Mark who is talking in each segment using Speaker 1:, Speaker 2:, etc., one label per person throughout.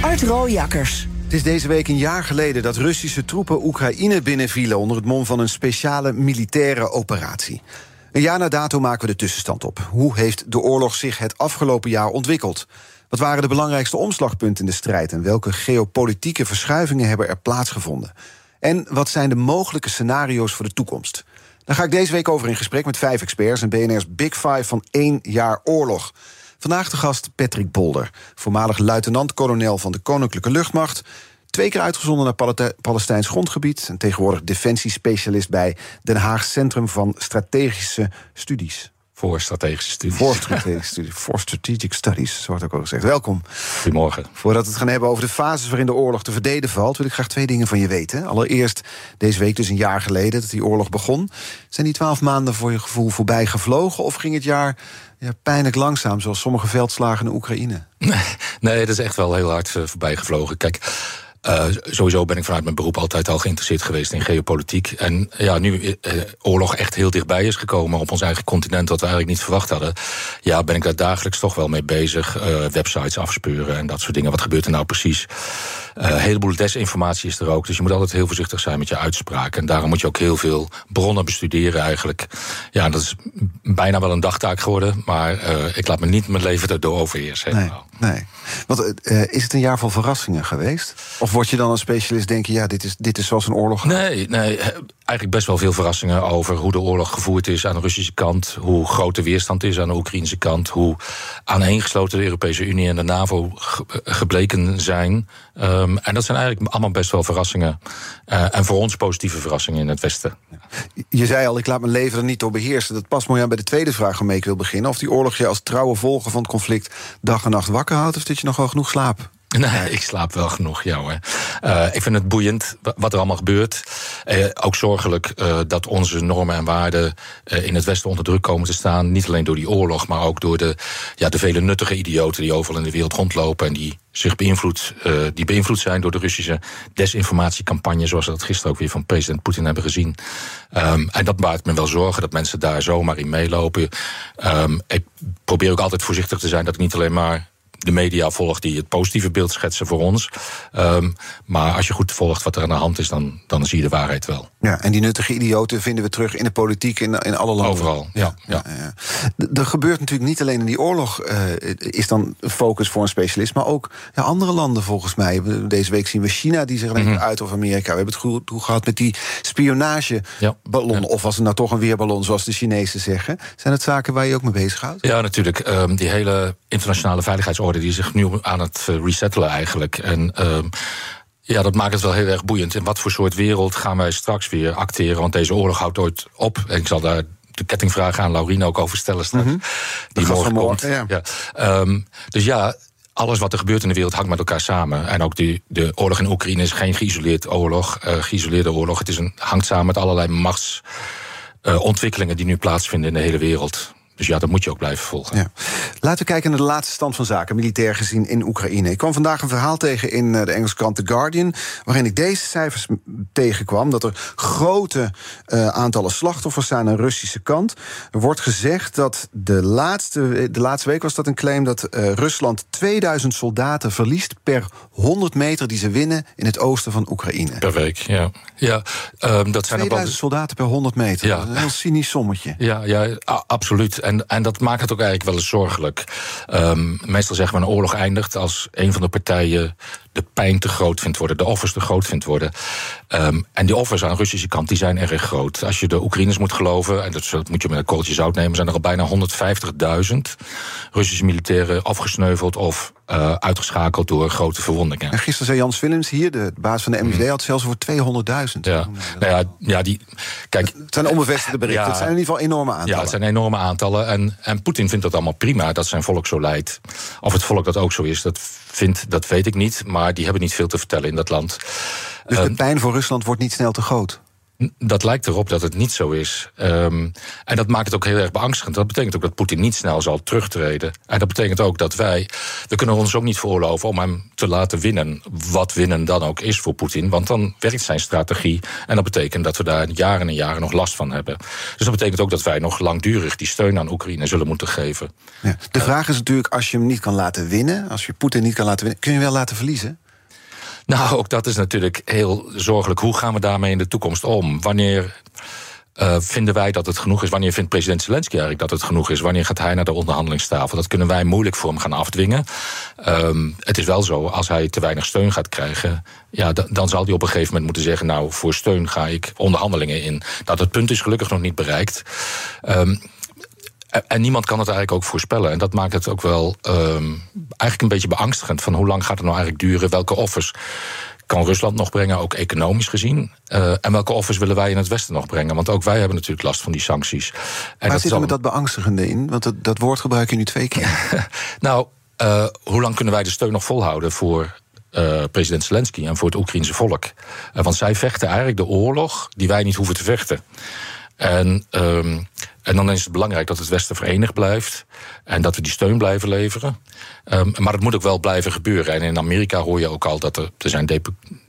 Speaker 1: Art Rooijakkers.
Speaker 2: Het is deze week een jaar geleden dat Russische troepen Oekraïne binnenvielen onder het mom van een speciale militaire operatie. Een jaar na dato maken we de tussenstand op. Hoe heeft de oorlog zich het afgelopen jaar ontwikkeld? Wat waren de belangrijkste omslagpunten in de strijd en welke geopolitieke verschuivingen hebben er plaatsgevonden? En wat zijn de mogelijke scenario's voor de toekomst? Daar ga ik deze week over in gesprek met vijf experts en BNR's Big Five van één jaar oorlog. Vandaag de gast Patrick Bolder, voormalig luitenant-kolonel van de Koninklijke Luchtmacht. Twee keer uitgezonden naar Pal Palestijns grondgebied. En tegenwoordig defensiespecialist bij Den Haag Centrum van Strategische Studies.
Speaker 3: Voor strategische studies.
Speaker 2: Voor strategische studies. Voor strategic studies, zo wordt ook al gezegd. Welkom.
Speaker 3: Goedemorgen.
Speaker 2: Voordat we het gaan hebben over de fases waarin de oorlog te verdedigen valt, wil ik graag twee dingen van je weten. Allereerst, deze week dus een jaar geleden dat die oorlog begon. Zijn die twaalf maanden voor je gevoel voorbij gevlogen? Of ging het jaar ja, pijnlijk langzaam, zoals sommige veldslagen in Oekraïne?
Speaker 3: Nee, dat is echt wel heel hard uh, voorbij gevlogen. Kijk. Uh, sowieso ben ik vanuit mijn beroep altijd al geïnteresseerd geweest in geopolitiek. En ja, nu uh, oorlog echt heel dichtbij is gekomen op ons eigen continent, wat we eigenlijk niet verwacht hadden. Ja, ben ik daar dagelijks toch wel mee bezig. Uh, websites afspeuren en dat soort dingen. Wat gebeurt er nou precies? Een heleboel desinformatie is er ook. Dus je moet altijd heel voorzichtig zijn met je uitspraken. En daarom moet je ook heel veel bronnen bestuderen eigenlijk. Ja, dat is bijna wel een dagtaak geworden. Maar ik laat me niet mijn leven erdoor overheersen.
Speaker 2: Nee, nee. Want, is het een jaar van verrassingen geweest? Of word je dan als specialist denken, ja, dit is, dit is zoals een oorlog?
Speaker 3: Nee, nee, eigenlijk best wel veel verrassingen over hoe de oorlog gevoerd is aan de Russische kant. Hoe groot de weerstand is aan de Oekraïnse kant. Hoe aaneengesloten de Europese Unie en de NAVO gebleken zijn. Um, en dat zijn eigenlijk allemaal best wel verrassingen. Uh, en voor ons positieve verrassingen in het Westen.
Speaker 2: Je zei al, ik laat mijn leven er niet door beheersen. Dat past mooi aan bij de tweede vraag waarmee ik wil beginnen. Of die oorlog je als trouwe volger van het conflict dag en nacht wakker houdt, of dat je nog wel genoeg slaapt?
Speaker 3: Nee, ik slaap wel genoeg, ja. Uh, ik vind het boeiend wat er allemaal gebeurt. Uh, ook zorgelijk uh, dat onze normen en waarden in het Westen onder druk komen te staan. Niet alleen door die oorlog, maar ook door de, ja, de vele nuttige idioten die overal in de wereld rondlopen en die zich beïnvloed, die beïnvloed zijn door de Russische desinformatiecampagne, zoals we dat gisteren ook weer van president Poetin hebben gezien. Um, en dat baart me wel zorgen dat mensen daar zomaar in meelopen. Um, ik probeer ook altijd voorzichtig te zijn dat ik niet alleen maar de media volgt die het positieve beeld schetsen voor ons. Um, maar als je goed volgt wat er aan de hand is, dan, dan zie je de waarheid wel.
Speaker 2: Ja, en die nuttige idioten vinden we terug in de politiek in, in alle landen.
Speaker 3: Overal, ja. ja.
Speaker 2: ja. Er gebeurt natuurlijk niet alleen in die oorlog, uh, is dan focus voor een specialist, maar ook ja, andere landen volgens mij. Deze week zien we China die zich mm -hmm. uit of Amerika. We hebben het goed gehad met die spionageballon, of was het nou toch een weerballon, zoals de Chinezen zeggen. Zijn het zaken waar je ook mee bezighoudt?
Speaker 3: Ja, natuurlijk. Um, die hele internationale die zich nu aan het eh, resettelen eigenlijk. En uh, ja, dat maakt het wel heel erg boeiend. In wat voor soort wereld gaan wij straks weer acteren? Want deze oorlog houdt ooit op. En ik zal daar de kettingvraag aan Laurine ook over stellen straks. Mm -hmm. Die morgen komt. Ja. ja. Um, dus ja, alles wat er gebeurt in de wereld hangt met elkaar samen. En ook die, de oorlog in Oekraïne is geen geïsoleerd oorlog, uh, geïsoleerde oorlog. Het is een, hangt samen met allerlei machtsontwikkelingen uh, die nu plaatsvinden in de hele wereld. Dus ja, dat moet je ook blijven volgen.
Speaker 2: Ja. Laten we kijken naar de laatste stand van zaken, militair gezien in Oekraïne. Ik kwam vandaag een verhaal tegen in de Engelse krant The Guardian, waarin ik deze cijfers tegenkwam: dat er grote uh, aantallen slachtoffers zijn aan de Russische kant. Er wordt gezegd dat de laatste, de laatste week was dat een claim dat uh, Rusland 2000 soldaten verliest per 100 meter die ze winnen in het oosten van Oekraïne.
Speaker 3: Per week, ja. ja um, dat zijn
Speaker 2: 2000 soldaten per 100 meter. Ja. een heel cynisch sommetje.
Speaker 3: Ja, ja absoluut. En, en dat maakt het ook eigenlijk wel eens zorgelijk. Um, meestal zeggen we een oorlog eindigt als een van de partijen de pijn te groot vindt worden, de offers te groot vindt worden. Um, en die offers aan de Russische kant die zijn erg groot. Als je de Oekraïners moet geloven, en dat moet je met een kooltje zout nemen, zijn er al bijna 150.000 Russische militairen afgesneuveld of uh, uitgeschakeld door grote verwondingen.
Speaker 2: En gisteren zei Jans Willems hier, de baas van de MVD, had zelfs voor 200.000.
Speaker 3: Ja. Nou ja, ja, die. Kijk,
Speaker 2: het zijn onbevestigde berichten. Ja, het zijn in ieder geval enorme aantallen.
Speaker 3: Ja, het zijn enorme aantallen. En, en Poetin vindt dat allemaal prima dat zijn volk zo leidt. Of het volk dat ook zo is, dat vindt, dat weet ik niet. Maar die hebben niet veel te vertellen in dat land.
Speaker 2: Dus de pijn voor Rusland wordt niet snel te groot?
Speaker 3: Dat lijkt erop dat het niet zo is. Um, en dat maakt het ook heel erg beangstigend. Dat betekent ook dat Poetin niet snel zal terugtreden. En dat betekent ook dat wij. We kunnen ons ook niet veroorloven om hem te laten winnen. Wat winnen dan ook is voor Poetin. Want dan werkt zijn strategie. En dat betekent dat we daar jaren en jaren nog last van hebben. Dus dat betekent ook dat wij nog langdurig die steun aan Oekraïne zullen moeten geven.
Speaker 2: Ja. De vraag is natuurlijk: als je hem niet kan laten winnen. Als je Poetin niet kan laten winnen. kun je wel laten verliezen?
Speaker 3: Nou, ook dat is natuurlijk heel zorgelijk. Hoe gaan we daarmee in de toekomst om? Wanneer uh, vinden wij dat het genoeg is? Wanneer vindt president Zelensky eigenlijk dat het genoeg is? Wanneer gaat hij naar de onderhandelingstafel? Dat kunnen wij moeilijk voor hem gaan afdwingen. Um, het is wel zo, als hij te weinig steun gaat krijgen, ja, dan zal hij op een gegeven moment moeten zeggen: Nou, voor steun ga ik onderhandelingen in. Dat het punt is gelukkig nog niet bereikt. Um, en niemand kan het eigenlijk ook voorspellen. En dat maakt het ook wel um, eigenlijk een beetje beangstigend. Van hoe lang gaat het nou eigenlijk duren? Welke offers kan Rusland nog brengen, ook economisch gezien? Uh, en welke offers willen wij in het Westen nog brengen? Want ook wij hebben natuurlijk last van die sancties.
Speaker 2: En Waar zit er met dat beangstigende in? Want dat, dat woord gebruik je nu twee keer.
Speaker 3: nou, uh, hoe lang kunnen wij de steun nog volhouden voor uh, president Zelensky en voor het Oekraïnse volk? want zij vechten eigenlijk de oorlog die wij niet hoeven te vechten. En, um, en dan is het belangrijk dat het Westen verenigd blijft. En dat we die steun blijven leveren. Um, maar het moet ook wel blijven gebeuren. En in Amerika hoor je ook al dat er, er zijn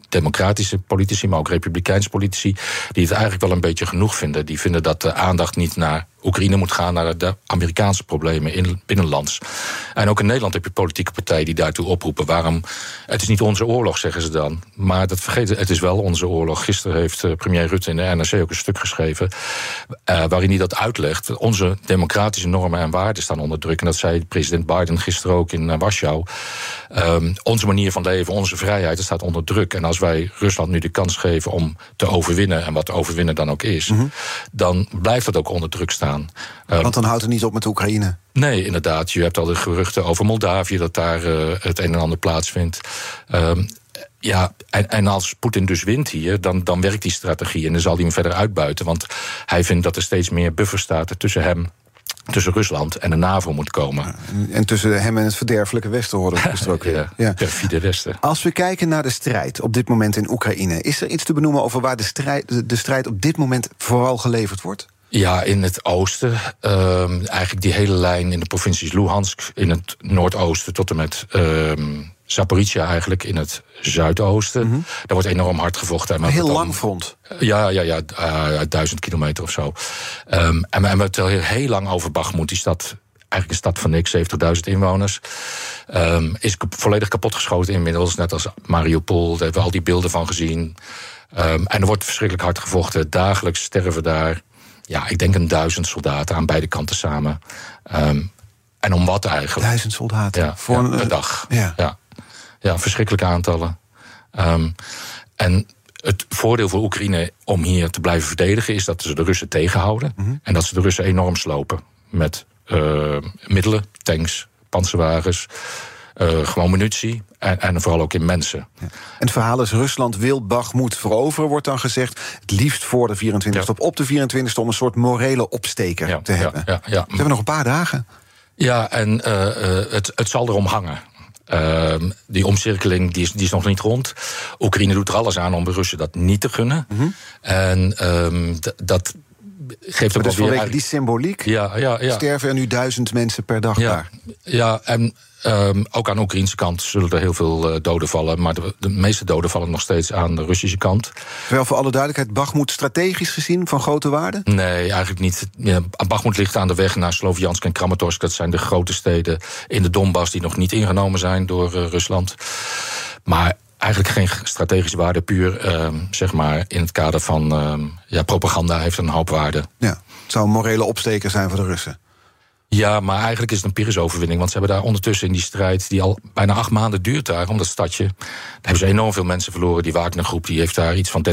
Speaker 3: democratische politici, maar ook republikeinse politici, die het eigenlijk wel een beetje genoeg vinden. Die vinden dat de aandacht niet naar Oekraïne moet gaan naar de Amerikaanse problemen in binnenlands. En ook in Nederland heb je politieke partijen die daartoe oproepen. Waarom? Het is niet onze oorlog, zeggen ze dan. Maar dat vergeten, het is wel onze oorlog. Gisteren heeft eh, premier Rutte in de NRC ook een stuk geschreven. Uh, waarin hij dat uitlegt. Onze democratische normen en waarden staan onder druk. En dat zei president Biden gisteren ook in uh, Warschau. Um, onze manier van leven, onze vrijheid, dat staat onder druk. En als wij Rusland nu de kans geven om te overwinnen, en wat overwinnen dan ook is, mm -hmm. dan blijft dat ook onder druk staan.
Speaker 2: Want dan houdt het niet op met Oekraïne.
Speaker 3: Nee, inderdaad. Je hebt al de geruchten over Moldavië dat daar uh, het een en ander plaatsvindt. Um, ja, en, en als Poetin dus wint hier, dan, dan werkt die strategie. En dan zal hij hem verder uitbuiten. Want hij vindt dat er steeds meer bufferstaten tussen hem tussen Rusland en de NAVO moet komen.
Speaker 2: En tussen hem en het verderfelijke Westen horen we gesproken.
Speaker 3: ja, ja. perfide Westen.
Speaker 2: Als we kijken naar de strijd op dit moment in Oekraïne... is er iets te benoemen over waar de strijd, de strijd op dit moment vooral geleverd wordt?
Speaker 3: Ja, in het oosten. Uh, eigenlijk die hele lijn in de provincies Luhansk in het noordoosten tot en met uh, Zaporizhia eigenlijk in het zuidoosten. Mm -hmm. Daar wordt enorm hard gevochten.
Speaker 2: Een heel dan, lang front.
Speaker 3: Ja, ja, ja, uh, duizend kilometer of zo. Um, en, en we hebben het heel lang over Bagmoed, die stad eigenlijk een stad van niks, 70.000 inwoners. Um, is volledig kapotgeschoten inmiddels, net als Mariupol. Daar hebben we al die beelden van gezien. Um, en er wordt verschrikkelijk hard gevochten. Dagelijks sterven daar ja, ik denk een duizend soldaten aan beide kanten samen. Um, en om wat eigenlijk?
Speaker 2: Duizend soldaten?
Speaker 3: Ja, voor een, per dag. Ja. ja. Ja, verschrikkelijke aantallen. Um, en het voordeel voor Oekraïne om hier te blijven verdedigen... is dat ze de Russen tegenhouden. Mm -hmm. En dat ze de Russen enorm slopen. Met uh, middelen, tanks, panzerwagens... Uh, gewoon munitie en, en, vooral ook in mensen. Ja. En
Speaker 2: het verhaal is: Rusland wil Bagmoed veroveren, wordt dan gezegd. Het liefst voor de 24e ja. of op de 24e om een soort morele opsteker
Speaker 3: ja,
Speaker 2: te hebben.
Speaker 3: Ja,
Speaker 2: We hebben nog een paar dagen.
Speaker 3: Ja, en uh, uh, het, het zal erom hangen. Uh, die omcirkeling die is, die is nog niet rond. Oekraïne doet er alles aan om de Russen dat niet te gunnen. Mm -hmm. En um, dat geeft ook
Speaker 2: dus
Speaker 3: weer...
Speaker 2: vanwege die symboliek
Speaker 3: ja, ja, ja.
Speaker 2: sterven er nu duizend mensen per dag
Speaker 3: ja,
Speaker 2: daar.
Speaker 3: Ja, en um, ook aan de Oekraïnse kant zullen er heel veel uh, doden vallen. Maar de, de, meeste doden vallen nog steeds aan de Russische kant.
Speaker 2: Wel voor alle duidelijkheid, Bakhmut strategisch gezien van grote waarde?
Speaker 3: Nee, eigenlijk niet. Ja, Bakhmut ligt aan de weg naar Sloviansk en Kramatorsk. Dat zijn de grote steden in de Donbass die nog niet ingenomen zijn door uh, Rusland. Maar eigenlijk geen strategische waarde, puur uh, zeg maar in het kader van ja, propaganda heeft een hoop waarde.
Speaker 2: Ja, het zou een morele opsteker zijn voor de Russen.
Speaker 3: Ja, maar eigenlijk is het een Pyrrhus-overwinning. Want ze hebben daar ondertussen in die strijd, die al bijna acht maanden duurt daar, om dat stadje. Daar hebben ze enorm veel mensen verloren. Die Wagner-groep die heeft daar iets van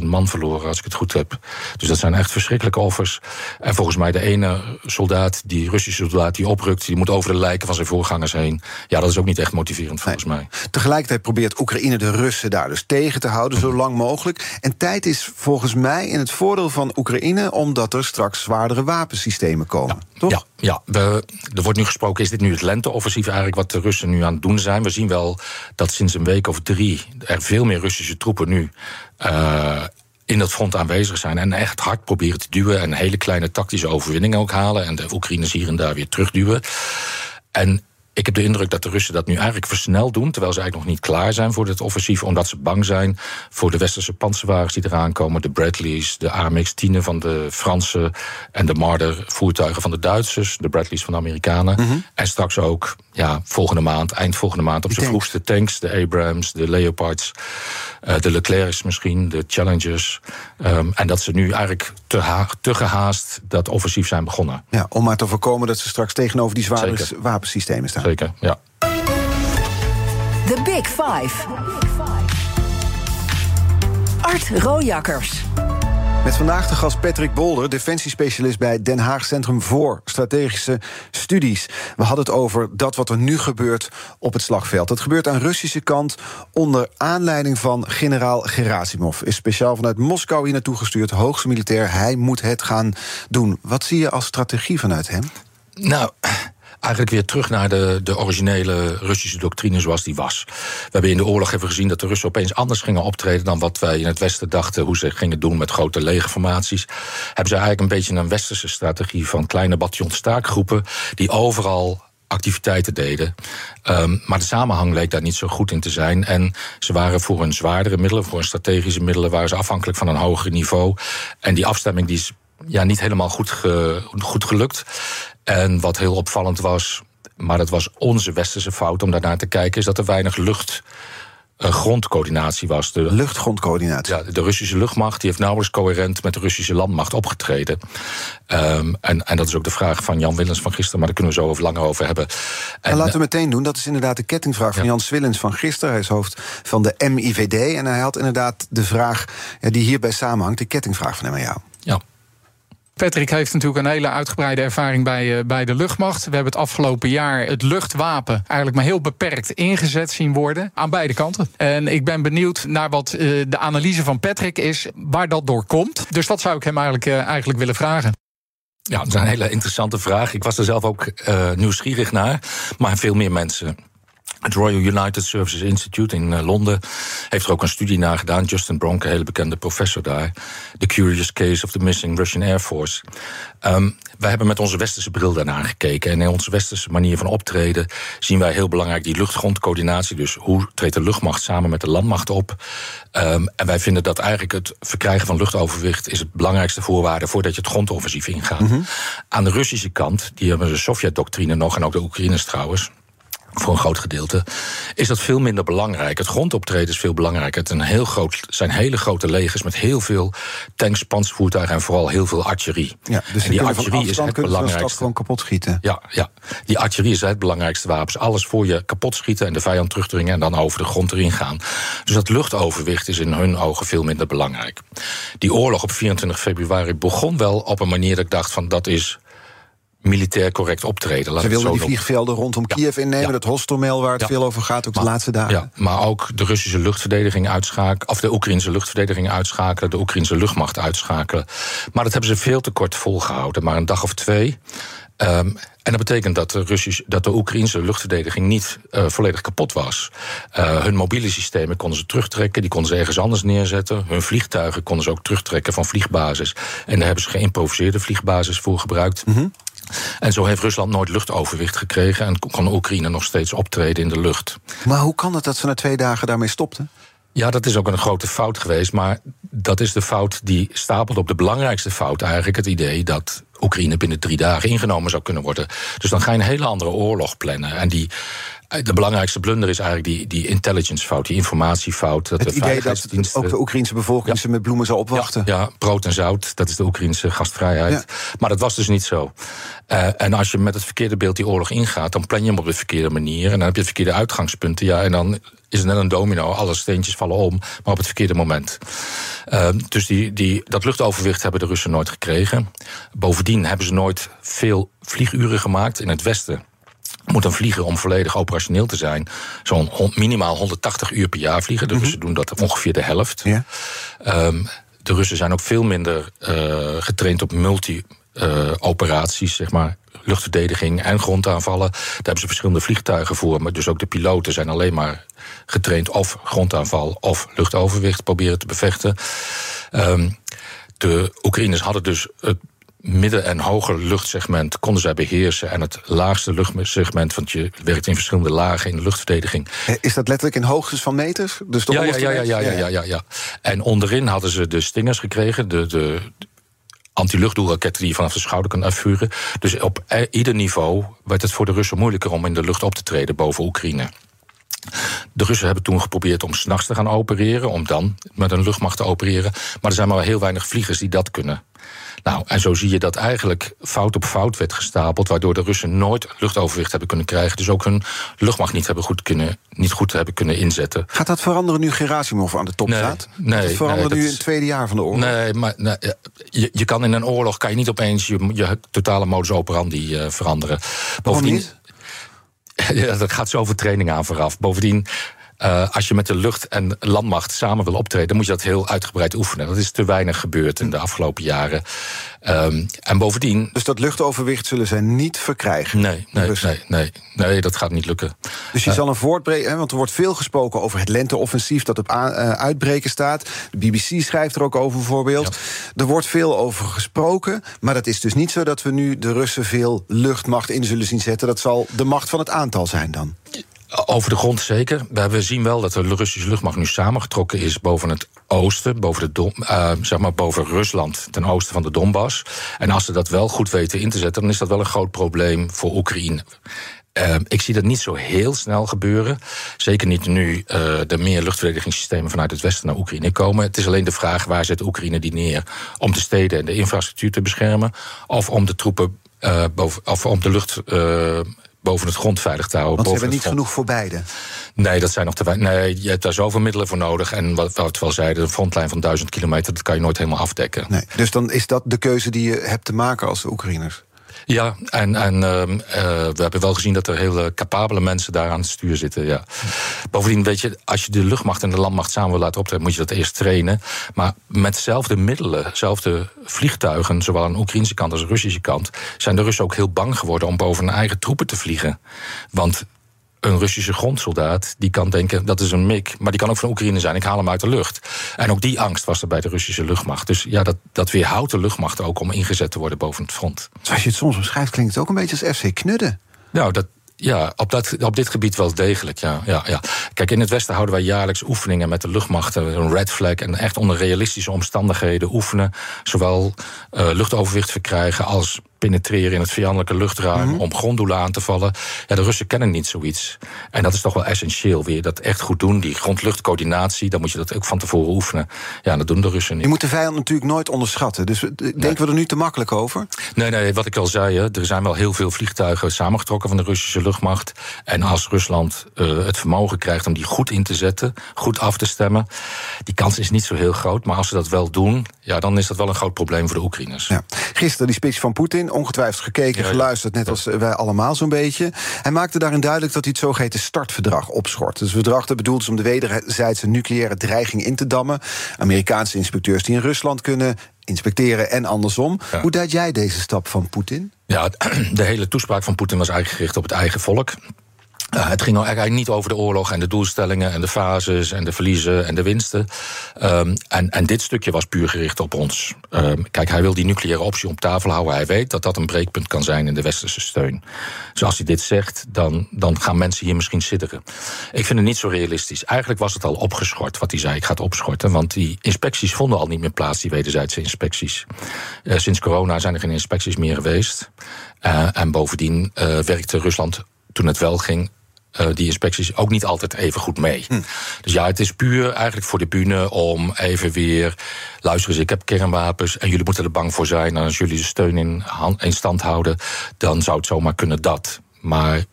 Speaker 3: 30.000 man verloren, als ik het goed heb. Dus dat zijn echt verschrikkelijke offers. En volgens mij de ene soldaat, die Russische soldaat die oprukt, die moet over de lijken van zijn voorgangers heen. Ja, dat is ook niet echt motiverend volgens mij.
Speaker 2: Tegelijkertijd probeert Oekraïne de Russen daar dus tegen te houden, zo lang mogelijk. En tijd is volgens mij in het voordeel van Oekraïne, omdat er straks zwaardere wapensystemen komen. toch?
Speaker 3: Ja, ja er wordt nu gesproken, is dit nu het lenteoffensief eigenlijk wat de Russen nu aan het doen zijn? We zien wel dat sinds een week of drie er veel meer Russische troepen nu uh, in dat front aanwezig zijn en echt hard proberen te duwen en hele kleine tactische overwinningen ook halen en de Oekraïners hier en daar weer terugduwen. En ik heb de indruk dat de Russen dat nu eigenlijk versneld doen, terwijl ze eigenlijk nog niet klaar zijn voor dit offensief, omdat ze bang zijn voor de westerse panzerwagens die eraan komen, de Bradleys, de AMX-10 van de Fransen en de Marder-voertuigen van de Duitsers, de Bradleys van de Amerikanen.
Speaker 2: Mhm.
Speaker 3: En straks ook, ja, volgende maand, eind volgende maand op zijn vroegste tanks, de Abrams, de Leopards, uh, de Leclercs misschien, de Challengers. Um, en dat ze nu eigenlijk te, te gehaast dat offensief zijn begonnen.
Speaker 2: Ja, om maar te voorkomen dat ze straks tegenover die zware wapensystemen staan.
Speaker 3: Zeker, ja.
Speaker 1: The Big Five. Art Rojakkers.
Speaker 2: Met vandaag de gast Patrick Bolder, defensiespecialist bij Den Haag Centrum voor Strategische Studies. We hadden het over dat wat er nu gebeurt op het slagveld. Dat gebeurt aan Russische kant onder aanleiding van generaal Gerasimov. Is speciaal vanuit Moskou hier naartoe gestuurd, hoogste militair. Hij moet het gaan doen. Wat zie je als strategie vanuit hem?
Speaker 3: Nou, eigenlijk weer terug naar de, de originele Russische doctrine zoals die was. We hebben in de oorlog even gezien dat de Russen opeens anders gingen optreden dan wat wij in het Westen dachten hoe ze gingen doen met grote legerformaties. Hebben ze eigenlijk een beetje een westerse strategie van kleine bataljonstaakgroepen die overal activiteiten deden. Um, maar de samenhang leek daar niet zo goed in te zijn. En ze waren voor hun zwaardere middelen, voor hun strategische middelen, waren ze afhankelijk van een hoger niveau. En die afstemming die is ja, niet helemaal goed, ge, goed gelukt. En wat heel opvallend was, maar dat was onze westerse fout om daarnaar te kijken, is dat er weinig lucht. Uh, grondcoördinatie was. De,
Speaker 2: Luchtgrondcoördinatie.
Speaker 3: Ja, de Russische luchtmacht die heeft nauwelijks coherent met de Russische landmacht opgetreden. Um, en, en dat is ook de vraag van Jan Willens van gisteren, maar daar kunnen we zo over langer over hebben.
Speaker 2: En, en laten we meteen doen, dat is inderdaad de kettingvraag van ja. Jan Swillens van gisteren. Hij is hoofd van de MIVD. En hij had inderdaad de vraag ja, die hierbij samenhangt, de kettingvraag van hem aan jou.
Speaker 3: Ja.
Speaker 4: Patrick heeft natuurlijk een hele uitgebreide ervaring bij, uh, bij de luchtmacht. We hebben het afgelopen jaar het luchtwapen eigenlijk maar heel beperkt ingezet zien worden. Aan beide kanten. En ik ben benieuwd naar wat uh, de analyse van Patrick is, waar dat door komt. Dus dat zou ik hem eigenlijk, uh, eigenlijk willen vragen.
Speaker 3: Ja, dat is een hele interessante vraag. Ik was er zelf ook nieuwsgierig naar. Maar veel meer mensen het Royal United Services Institute in uh, Londen heeft er ook een studie naar gedaan. Justin Bronk, een hele bekende professor daar. The Curious Case of the Missing Russian Air Force. Um, wij hebben met onze westerse bril daarnaar gekeken. En in onze westerse manier van optreden zien wij heel belangrijk die luchtgrondcoördinatie. Dus hoe treedt de luchtmacht samen met de landmacht op? Um, en wij vinden dat eigenlijk het verkrijgen van luchtoverwicht is het belangrijkste voorwaarde voordat je het grondoffensief ingaat. Mm -hmm. Aan de Russische kant, die hebben de Sovjet-doctrine nog en ook de Oekraïners trouwens voor een groot gedeelte, is dat veel minder belangrijk. Het grondoptreden is veel belangrijker. Het een heel groot, zijn hele grote legers met heel veel tanks, panzervoertuigen en vooral heel veel artillerie.
Speaker 2: Ja, dus
Speaker 3: en die artillerie is het belangrijkste.
Speaker 2: gewoon kapot schieten.
Speaker 3: Ja, ja, die artillerie is het belangrijkste wapen. Alles voor je kapot schieten en de vijand terugdringen en dan over de grond erin gaan. Dus dat luchtoverwicht is in hun ogen veel minder belangrijk. Die oorlog op 24 februari begon wel op een manier dat ik dacht van dat is militair correct optreden.
Speaker 2: Laat Ze wilden die vliegvelden rondom ja. Kiev innemen, dat Hostomel waar het veel over gaat, ook
Speaker 3: maar,
Speaker 2: de laatste dagen.
Speaker 3: Ja, maar ook de Russische luchtverdediging uitschakelen, of de Oekraïnse luchtverdediging uitschakelen, de Oekraïnse luchtmacht uitschakelen. Maar dat hebben ze veel te kort volgehouden, maar een dag of twee. Um, en dat betekent dat de, Russisch, dat de Oekraïnse luchtverdediging niet uh, volledig kapot was. Uh, hun mobiele systemen konden ze terugtrekken, die konden ze ergens anders neerzetten. Hun vliegtuigen konden ze ook terugtrekken van vliegbasis. En daar hebben ze geïmproviseerde vliegbasis voor gebruikt.
Speaker 2: Mm
Speaker 3: -hmm. En zo heeft Rusland nooit luchtoverwicht gekregen en kon Oekraïne nog steeds optreden in de lucht.
Speaker 2: Maar hoe kan het dat ze na twee dagen daarmee stopten?
Speaker 3: Ja, dat is ook een grote fout geweest. Maar dat is de fout die stapelt op de belangrijkste fout eigenlijk. Het idee dat Oekraïne binnen drie dagen ingenomen zou kunnen worden. Dus dan ga je een hele andere oorlog plannen. En die de belangrijkste blunder is eigenlijk die, die intelligence fout, die informatiefout.
Speaker 2: Dat het de idee dat ook de Oekraïnse bevolking ze met bloemen zou opwachten.
Speaker 3: Ja, ja, brood en zout, dat is de Oekraïnse gastvrijheid. Maar dat was dus niet zo. Uh, en als je met het verkeerde beeld die oorlog ingaat, dan plan je hem op de verkeerde manier. En dan heb je verkeerde uitgangspunten. Ja, en dan is het net een domino. Alle steentjes vallen om, maar op het verkeerde moment. Uh, dus die, die, dat luchtoverwicht hebben de Russen nooit gekregen. Bovendien hebben ze nooit veel vlieguren gemaakt in het westen moet een vliegen om volledig operationeel te zijn. Zo'n minimaal 180 uur per jaar vliegen. De mhm. Russen doen dat ongeveer de helft. Ja. Um, de Russen zijn ook veel minder uh, getraind op multi-operaties, zeg maar. Luchtverdediging en grondaanvallen. Daar hebben ze verschillende vliegtuigen voor. Maar dus ook de piloten zijn alleen maar getraind of grondaanval of luchtoverwicht proberen te bevechten. Um, de Oekraïners hadden dus het midden- en hoger luchtsegment konden zij beheersen. En het laagste luchtsegment, want je werkt in verschillende lagen in de luchtverdediging.
Speaker 2: Eh, is dat letterlijk in hoogtes van meters?
Speaker 3: Dus de ja, ja, ja, ja, ja, ja, ja, ja. En onderin hadden ze de stingers gekregen, de, de anti-luchtdoelraketten die je vanaf de schouder kan afvuren. Dus op ieder niveau werd het voor de Russen moeilijker om in de lucht op te treden boven Oekraïne. De Russen hebben toen geprobeerd om s'nachts te gaan opereren, om dan met een luchtmacht te opereren. Maar er zijn maar heel weinig vliegers die dat kunnen. Nou, en zo zie je dat eigenlijk fout op fout werd gestapeld, waardoor de Russen nooit luchtoverwicht hebben kunnen krijgen. Dus ook hun luchtmacht niet, hebben goed, kunnen, niet goed hebben kunnen inzetten.
Speaker 2: Gaat dat veranderen nu Gerasimov aan de top staat?
Speaker 3: Nee.
Speaker 2: Gaat het veranderen nu in het tweede jaar van de oorlog?
Speaker 3: Nee, maar nee, je, je kan in een oorlog kan je niet opeens je, je totale modus operandi uh, veranderen.
Speaker 2: Bovendien.
Speaker 3: Ja, dat gaat zoveel training aan vooraf. Bovendien, uh, als je met de lucht- en landmacht samen wil optreden, dan moet je dat heel uitgebreid oefenen. Dat is te weinig gebeurd in de afgelopen jaren. Um, en bovendien.
Speaker 2: Dus dat luchtoverwicht zullen zij niet verkrijgen?
Speaker 3: Nee, nee, nee, nee, nee, dat gaat niet lukken.
Speaker 2: Dus je uh, zal een voortbreken, want er wordt veel gesproken over het lenteoffensief dat op uh, uitbreken staat. De BBC schrijft er ook over, bijvoorbeeld. Ja. Er wordt veel over gesproken, maar dat is dus niet zo dat we nu de Russen veel luchtmacht in zullen zien zetten. Dat zal de macht van het aantal zijn dan.
Speaker 3: Over de grond zeker. We zien wel dat de Russische luchtmacht nu samengetrokken is boven het oosten, boven, de uh, zeg maar boven Rusland, ten oosten van de Donbass. En als ze dat wel goed weten in te zetten, dan is dat wel een groot probleem voor Oekraïne. Uh, ik zie dat niet zo heel snel gebeuren. Zeker niet nu uh, er meer luchtverdedigingssystemen vanuit het westen naar Oekraïne komen. Het is alleen de vraag waar zet Oekraïne die neer om de steden en de infrastructuur te beschermen, of om de troepen boven, of om de lucht boven het grond veilig te houden.
Speaker 2: Want ze hebben niet genoeg voor beide?
Speaker 3: Nee, dat zijn nog te weinig. Nee, je hebt daar zoveel middelen voor nodig. En wat, wat we al zeiden, een frontlijn van duizend kilometer... dat kan je nooit helemaal afdekken.
Speaker 2: Nee, dus dan is dat de keuze die je hebt te maken als Oekraïners?
Speaker 3: Ja, en, en uh, we hebben wel gezien dat er hele capabele mensen daar aan het stuur zitten. Ja. Bovendien, weet je, als je de luchtmacht en de landmacht samen wil laten optreden, moet je dat eerst trainen. Maar met dezelfde middelen, dezelfde vliegtuigen, zowel aan de Oekraïnse kant als de Russische kant, zijn de Russen ook heel bang geworden om boven hun eigen troepen te vliegen. Want een Russische grondsoldaat die kan denken dat is een mik, maar die kan ook van Oekraïne zijn. Ik haal hem uit de lucht. En ook die angst was er bij de Russische luchtmacht. Dus ja, dat, dat weerhoudt de luchtmacht ook om ingezet te worden boven het front.
Speaker 2: Zoals je het soms beschrijft, klinkt het ook een beetje als FC Knudden.
Speaker 3: Nou, dat, ja, op, dat, op dit gebied wel degelijk. Ja, ja, ja. Kijk, in het Westen houden wij jaarlijks oefeningen met de luchtmachten, een red flag, en echt onder realistische omstandigheden oefenen. Zowel uh, luchtoverwicht verkrijgen als penetreren in het vijandelijke luchtruim mm om gronddoelen aan te vallen. Ja, de Russen kennen niet zoiets. En dat is toch wel essentieel. Wil je dat echt goed doen, die grondluchtcoördinatie, dan moet je dat ook van tevoren oefenen. Ja, dat doen de Russen niet.
Speaker 2: Je moet de vijand natuurlijk nooit onderschatten. Dus denken nee. we er nu te makkelijk over?
Speaker 3: Nee, nee, wat ik al zei, er zijn wel heel veel vliegtuigen samengetrokken van de Russische luchtmacht. En als Rusland uh, het vermogen krijgt om die goed in te zetten, goed af te stemmen, die kans is niet zo heel groot. Maar als ze dat wel doen, ja, dan is dat wel een groot probleem voor de Oekraïners. Ja.
Speaker 2: Gisteren die speech van Poetin ongetwijfeld gekeken, ja, geluisterd, net als wij allemaal zo'n beetje. Hij maakte daarin duidelijk dat hij het zogeheten startverdrag opschort. Dus het verdrag dat bedoeld is om de wederzijdse nucleaire dreiging in te dammen. Amerikaanse inspecteurs die in Rusland kunnen inspecteren en andersom. Ja. Hoe duid jij deze stap van Poetin?
Speaker 3: Ja, de hele toespraak van Poetin was eigenlijk gericht op het eigen volk. Uh, het ging eigenlijk niet over de oorlog en de doelstellingen en de fases en de verliezen en de winsten. Um, en, en dit stukje was puur gericht op ons. Um, kijk, hij wil die nucleaire optie op tafel houden. Hij weet dat dat een breekpunt kan zijn in de westerse steun. Dus als hij dit zegt, dan, dan gaan mensen hier misschien sidderen. Ik vind het niet zo realistisch. Eigenlijk was het al opgeschort wat hij zei. Ik ga het opschorten, want die inspecties vonden al niet meer plaats, die wederzijdse inspecties. Uh, sinds corona zijn er geen inspecties meer geweest. Uh, en bovendien werkte Rusland toen het wel ging, uh, die inspecties ook niet altijd even goed mee. Hm. Dus ja, het is puur eigenlijk voor de bühne om even weer. Luister eens, ik heb kernwapens en jullie moeten er bang voor zijn. En als jullie de steun in, in stand houden, dan zou het zomaar kunnen dat. Maar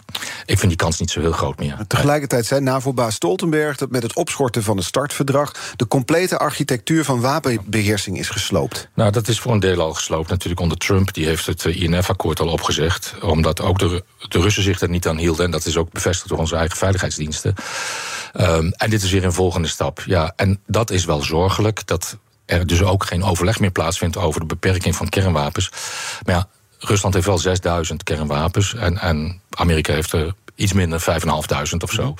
Speaker 3: ik vind die kans niet zo heel groot meer.
Speaker 2: Tegelijkertijd zei NAVO-baas Stoltenberg dat met het opschorten van het startverdrag de complete architectuur van wapenbeheersing is gesloopt.
Speaker 3: Nou, dat is voor een deel al gesloopt. Natuurlijk onder Trump, die heeft het eh, INF-akkoord al opgezegd. Omdat ook de, de Russen zich er niet aan hielden. En dat is ook bevestigd door onze eigen veiligheidsdiensten. Um, en dit is weer een volgende stap. Ja, en dat is wel zorgelijk. Dat er dus ook geen overleg meer plaatsvindt over de beperking van kernwapens. Maar ja, Rusland heeft wel 6000 kernwapens. En, en Amerika heeft er iets minder, 5500 of zo.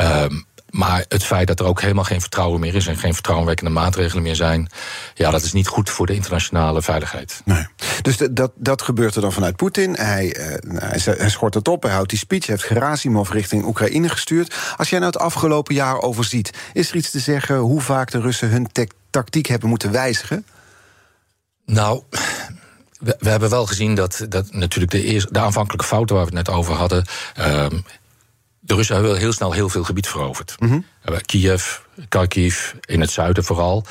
Speaker 3: Um, maar het feit dat er ook helemaal geen vertrouwen meer is en geen vertrouwenwekkende maatregelen meer zijn, ja, dat is niet goed voor de internationale veiligheid.
Speaker 2: Nee. Dus dat, dat gebeurt er dan vanuit Poetin. Hij, uh, hij, schort het op, hij houdt die speech, heeft Gerasimov richting Oekraïne gestuurd. Als jij nou het afgelopen jaar overziet, is er iets te zeggen hoe vaak de Russen hun tactiek hebben moeten wijzigen?
Speaker 3: Nou, we, we, hebben wel gezien dat, dat natuurlijk de, eerste, de aanvankelijke fouten waar we het net over hadden. Ehm, de Russen hebben heel snel heel veel gebied veroverd. Mm Kiev, Kharkiv, in het zuiden vooral.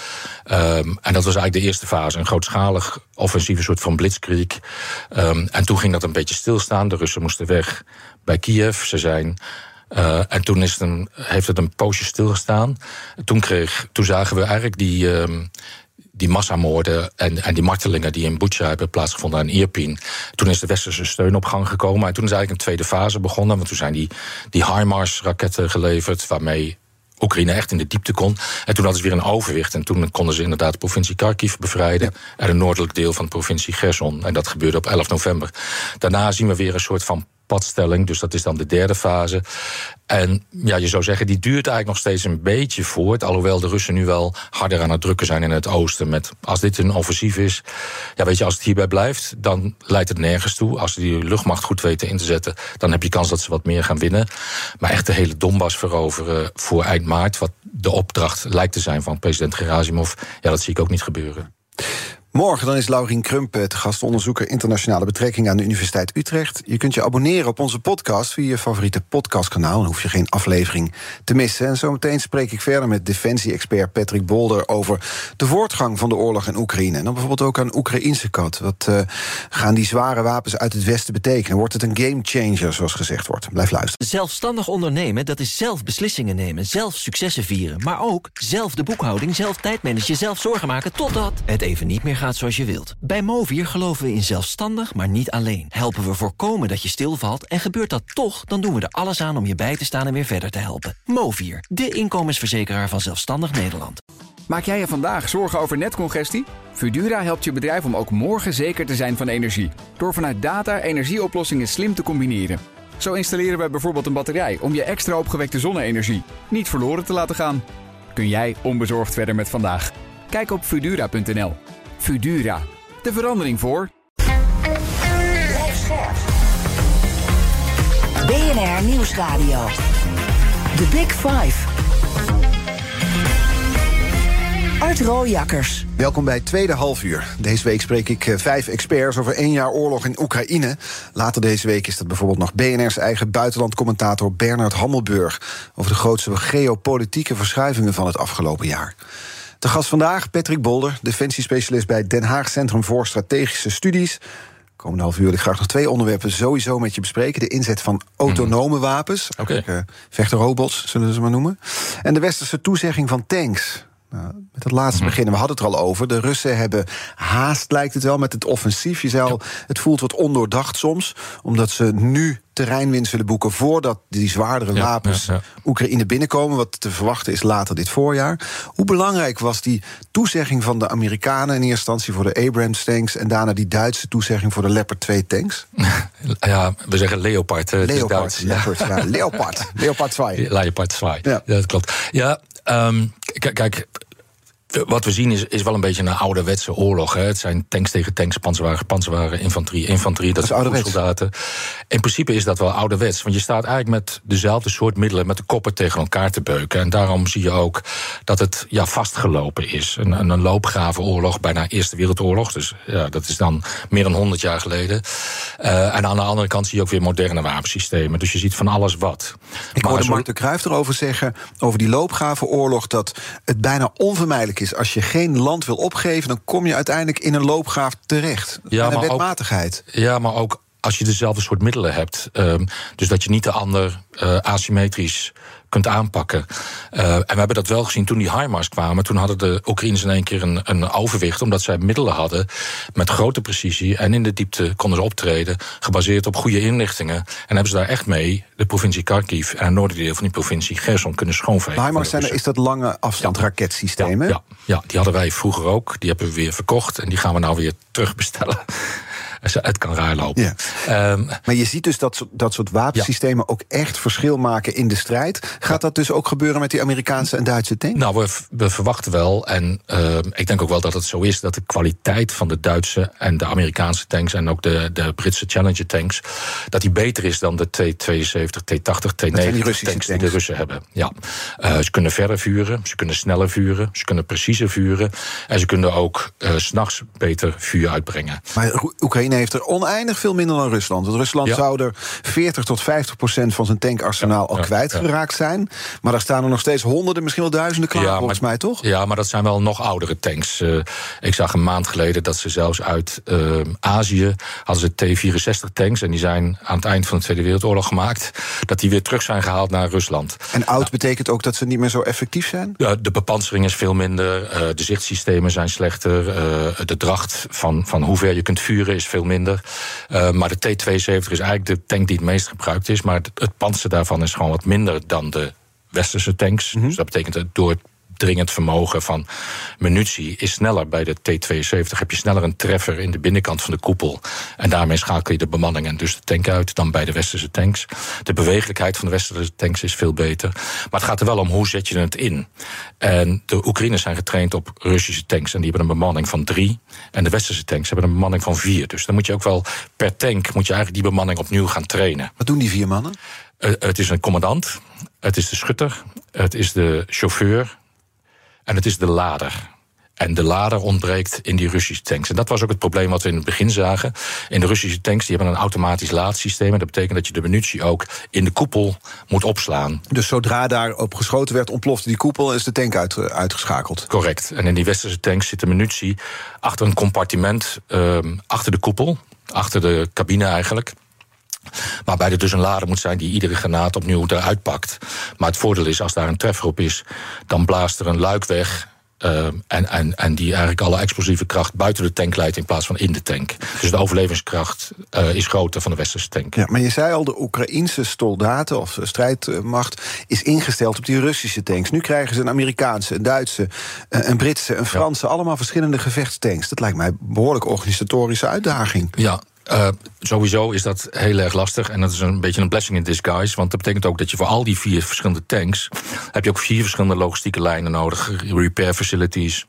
Speaker 3: Um, en dat was eigenlijk de eerste fase. Een grootschalig offensief, een soort van blitzkrieg. Um, en toen ging dat een beetje stilstaan. De Russen moesten weg bij Kiev. Ze zijn uh, en toen is het een, heeft het een poosje stilgestaan. Toen, kreeg, toen zagen we eigenlijk die, um, die massamoorden en, en die martelingen die in Bucha hebben plaatsgevonden aan Irpin. Toen is de westerse steun op gang gekomen. En toen is eigenlijk een tweede fase begonnen. Want toen zijn die, die HIMARS-raketten geleverd, waarmee Oekraïne echt in de diepte kon. En toen hadden ze weer een overwicht. En toen konden ze inderdaad de provincie Kharkiv bevrijden. En een noordelijk deel van de provincie Gerson. En dat gebeurde op 11 november. Daarna zien we weer een soort van padstelling. Dus dat is dan de derde fase. En ja, je zou zeggen, die duurt eigenlijk nog steeds een beetje voort. Alhoewel de Russen nu wel harder aan het drukken zijn in het oosten. Met, als dit een offensief is, ja, weet je, als het hierbij blijft, dan leidt het nergens toe. Als ze die luchtmacht goed weten in te zetten, dan heb je kans dat ze wat meer gaan winnen. Maar echt de hele Donbass veroveren voor eind maart, wat de opdracht lijkt te zijn van president Gerasimov, ja, dat zie ik ook niet gebeuren.
Speaker 2: Morgen dan is Laurien Krump te gastonderzoeker internationale betrekkingen aan de Universiteit Utrecht. Je kunt je abonneren op onze podcast via je favoriete podcastkanaal. Dan hoef je geen aflevering te missen. En zometeen spreek ik verder met defensie-expert Patrick Bolder over de voortgang van de oorlog in Oekraïne. En dan bijvoorbeeld ook aan Oekraïnse kant. Wat uh, gaan die zware wapens uit het Westen betekenen? Wordt het een gamechanger, zoals gezegd wordt? Blijf luisteren.
Speaker 5: Zelfstandig ondernemen, dat is zelf beslissingen nemen, zelf successen vieren. Maar ook zelf de boekhouding, zelf tijdmanagen, zelf zorgen maken totdat het even niet meer gaat zoals je wilt. Bij Movier geloven we in zelfstandig, maar niet alleen. Helpen we voorkomen dat je stilvalt en gebeurt dat toch... dan doen we er alles aan om je bij te staan en weer verder te helpen. Movier, de inkomensverzekeraar van Zelfstandig Nederland.
Speaker 6: Maak jij je vandaag zorgen over netcongestie? Fudura helpt je bedrijf om ook morgen zeker te zijn van energie. Door vanuit data energieoplossingen slim te combineren. Zo installeren wij bijvoorbeeld een batterij om je extra opgewekte zonne-energie niet verloren te laten gaan. Kun jij onbezorgd verder met vandaag? Kijk op Fudura.nl. Fudura. De verandering voor.
Speaker 1: BNR Nieuwsradio. The Big Five. Art Rooijakkers.
Speaker 2: Welkom bij het tweede halfuur. Deze week spreek ik eh, vijf experts over één jaar oorlog in Oekraïne. Later deze week is dat bijvoorbeeld nog BNR's eigen buitenlandcommentator Bernard Hammelburg... over de grootste geopolitieke verschuivingen van het afgelopen jaar. De gast vandaag, Patrick Bolder, defensiespecialist bij Den Haag Centrum voor Strategische Studies. Komende half uur wil ik graag nog twee onderwerpen sowieso met je bespreken. De inzet van autonome mhm. wapens, okay. uh, vechterrobots zullen we ze maar noemen. En de westerse toezegging van tanks. Nou, met het laatste beginnen, we hadden het er al over. De Russen hebben haast, lijkt het wel, met het offensief. Je zei het voelt wat ondoordacht soms. Omdat ze nu terreinwinst willen boeken... voordat die zwaardere wapens Oekraïne binnenkomen. Wat te verwachten is later dit voorjaar. Hoe belangrijk was die toezegging van de Amerikanen... in eerste instantie voor de Abrams tanks... en daarna die Duitse toezegging voor de Leopard 2 tanks?
Speaker 3: Ja, we zeggen Leopard.
Speaker 2: Leopard, Leopard, ja, Leopard. Leopard 2.
Speaker 3: Leopard 2, ja. dat klopt. Ja, um, kijk wat we zien is, is wel een beetje een ouderwetse oorlog. Hè. Het zijn tanks tegen tanks, panzerwagen, panzerwagen, infanterie, infanterie. Dat,
Speaker 2: dat
Speaker 3: zijn soldaten. In principe is dat wel ouderwets. Want je staat eigenlijk met dezelfde soort middelen, met de koppen tegen elkaar te beuken. En daarom zie je ook dat het ja, vastgelopen is. Een, een loopgravenoorlog, bijna Eerste Wereldoorlog. Dus ja, dat is dan meer dan 100 jaar geleden. Uh, en aan de andere kant zie je ook weer moderne wapensystemen. Dus je ziet van alles wat.
Speaker 2: Ik hoorde Mark de Kruijf erover zeggen, over die loopgravenoorlog, dat het bijna onvermijdelijk is. Als je geen land wil opgeven, dan kom je uiteindelijk in een loopgraaf terecht. Ja, een wetmatigheid.
Speaker 3: Ook, ja, maar ook als je dezelfde soort middelen hebt. Um, dus dat je niet de ander uh, asymmetrisch kunt aanpakken. Uh, en we hebben dat wel gezien toen die HIMARS kwamen. Toen hadden de Oekraïners in één keer een, een overwicht, omdat zij middelen hadden met grote precisie en in de diepte konden ze optreden, gebaseerd op goede inlichtingen. En hebben ze daar echt mee de provincie Kharkiv en het noordelijk van die provincie Gerson kunnen schoonvegen.
Speaker 2: HIMARS zijn, is dat lange afstandsraketsystemen?
Speaker 3: Ja, ja, ja, die hadden wij vroeger ook. Die hebben we weer verkocht en die gaan we nou weer terugbestellen het kan raar lopen.
Speaker 2: Ja. Um, maar je ziet dus dat, dat soort wapensystemen ook echt verschil maken in de strijd. Gaat dat dus ook gebeuren met die Amerikaanse en Duitse tanks?
Speaker 3: Nou, we, we verwachten wel, en uh, ik denk ook wel dat het zo is, dat de kwaliteit van de Duitse en de Amerikaanse tanks en ook de, de Britse Challenger tanks, dat die beter is dan de T-72, T-80, T-90 tanks die de Russen hebben. Ja. Uh, ze kunnen verder vuren, ze kunnen sneller vuren, ze kunnen preciezer vuren en ze kunnen ook uh, s'nachts beter vuur uitbrengen.
Speaker 2: Maar Oekraïne heeft er oneindig veel minder dan Rusland. Want Rusland zou er 40 tot 50 procent van zijn tankarsenaal al kwijtgeraakt zijn. Maar daar staan er nog steeds honderden, misschien wel duizenden klaar, volgens mij toch?
Speaker 3: Ja, maar dat zijn wel nog oudere tanks. Uh, ik zag een maand geleden dat ze zelfs uit uh, Azië hadden ze T-64 tanks. En die zijn aan het eind van de Tweede Wereldoorlog gemaakt. Dat die weer terug zijn gehaald naar Rusland.
Speaker 2: En oud betekent ook dat ze niet meer zo effectief zijn?
Speaker 3: Ja, de bepansering is veel minder. Uh, de zichtsystemen zijn slechter. de dracht van, van hoe ver je kunt vuren is veel minder. Uh, maar de T-72 is eigenlijk de tank die het meest gebruikt is. Maar het, het panzer daarvan is gewoon wat minder dan de westerse tanks. Mm -hmm. Dus dat betekent dat door het dringend vermogen van munitie is sneller. Bij de T-72 heb je sneller een treffer in de binnenkant van de koepel. En daarmee schakel je de bemanning en dus de tank uit dan bij de westerse tanks. De bewegelijkheid van de westerse tanks is veel beter. Maar het gaat er wel om hoe zet je het in. En de Oekraïners zijn getraind op Russische tanks en die hebben een bemanning van drie. En de westerse tanks hebben een bemanning van vier. Dus dan moet je ook wel per tank moet je eigenlijk die bemanning opnieuw gaan trainen.
Speaker 2: Wat doen die vier mannen?
Speaker 3: Uh, het is een commandant, het is de schutter, het is de chauffeur, en het is de lader. En de lader ontbreekt in die Russische tanks. En dat was ook het probleem wat we in het begin zagen. In de Russische tanks die hebben een automatisch laadsysteem. En dat betekent dat je de munitie ook in de koepel moet opslaan.
Speaker 2: Dus zodra daarop geschoten werd, ontplofte die koepel en is de tank uit, uitgeschakeld.
Speaker 3: Correct. En in die westerse tanks zit de munitie achter een compartiment, uh, achter de koepel, achter de cabine eigenlijk. Waarbij er dus een lader moet zijn die iedere granaat opnieuw eruit pakt. Maar het voordeel is, als daar een treffer op is, dan blaast er een luik weg. Uh, en, en, en die eigenlijk alle explosieve kracht buiten de tank leidt in plaats van in de tank. Dus de overlevingskracht uh, is groter van de westerse tank.
Speaker 2: Ja, maar je zei al, de Oekraïnse soldaten of strijdmacht is ingesteld op die Russische tanks. Nu krijgen ze een Amerikaanse, een Duitse, een Britse, een Franse, ja. allemaal verschillende gevechtstanks. Dat lijkt mij een behoorlijk organisatorische uitdaging.
Speaker 3: Ja, uh, sowieso is dat heel erg lastig. En dat is een beetje een blessing in disguise. Want dat betekent ook dat je voor al die vier verschillende tanks. heb je ook vier verschillende logistieke lijnen nodig. Repair facilities.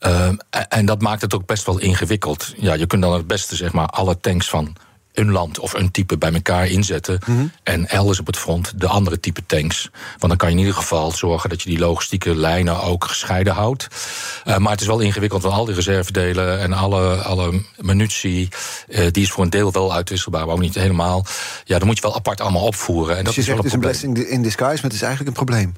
Speaker 3: Uh, en dat maakt het ook best wel ingewikkeld. Ja, je kunt dan het beste zeg maar alle tanks van een land of een type bij elkaar inzetten. Mm -hmm. En elders op het front de andere type tanks. Want dan kan je in ieder geval zorgen dat je die logistieke lijnen ook gescheiden houdt. Uh, maar het is wel ingewikkeld, want al die reservedelen en alle, alle munitie, uh, die is voor een deel wel uitwisselbaar, maar ook niet helemaal. Ja, dan moet je wel apart allemaal opvoeren. En
Speaker 2: dus
Speaker 3: dat
Speaker 2: je
Speaker 3: is
Speaker 2: zegt, het is een blessing in disguise, maar het is eigenlijk een probleem.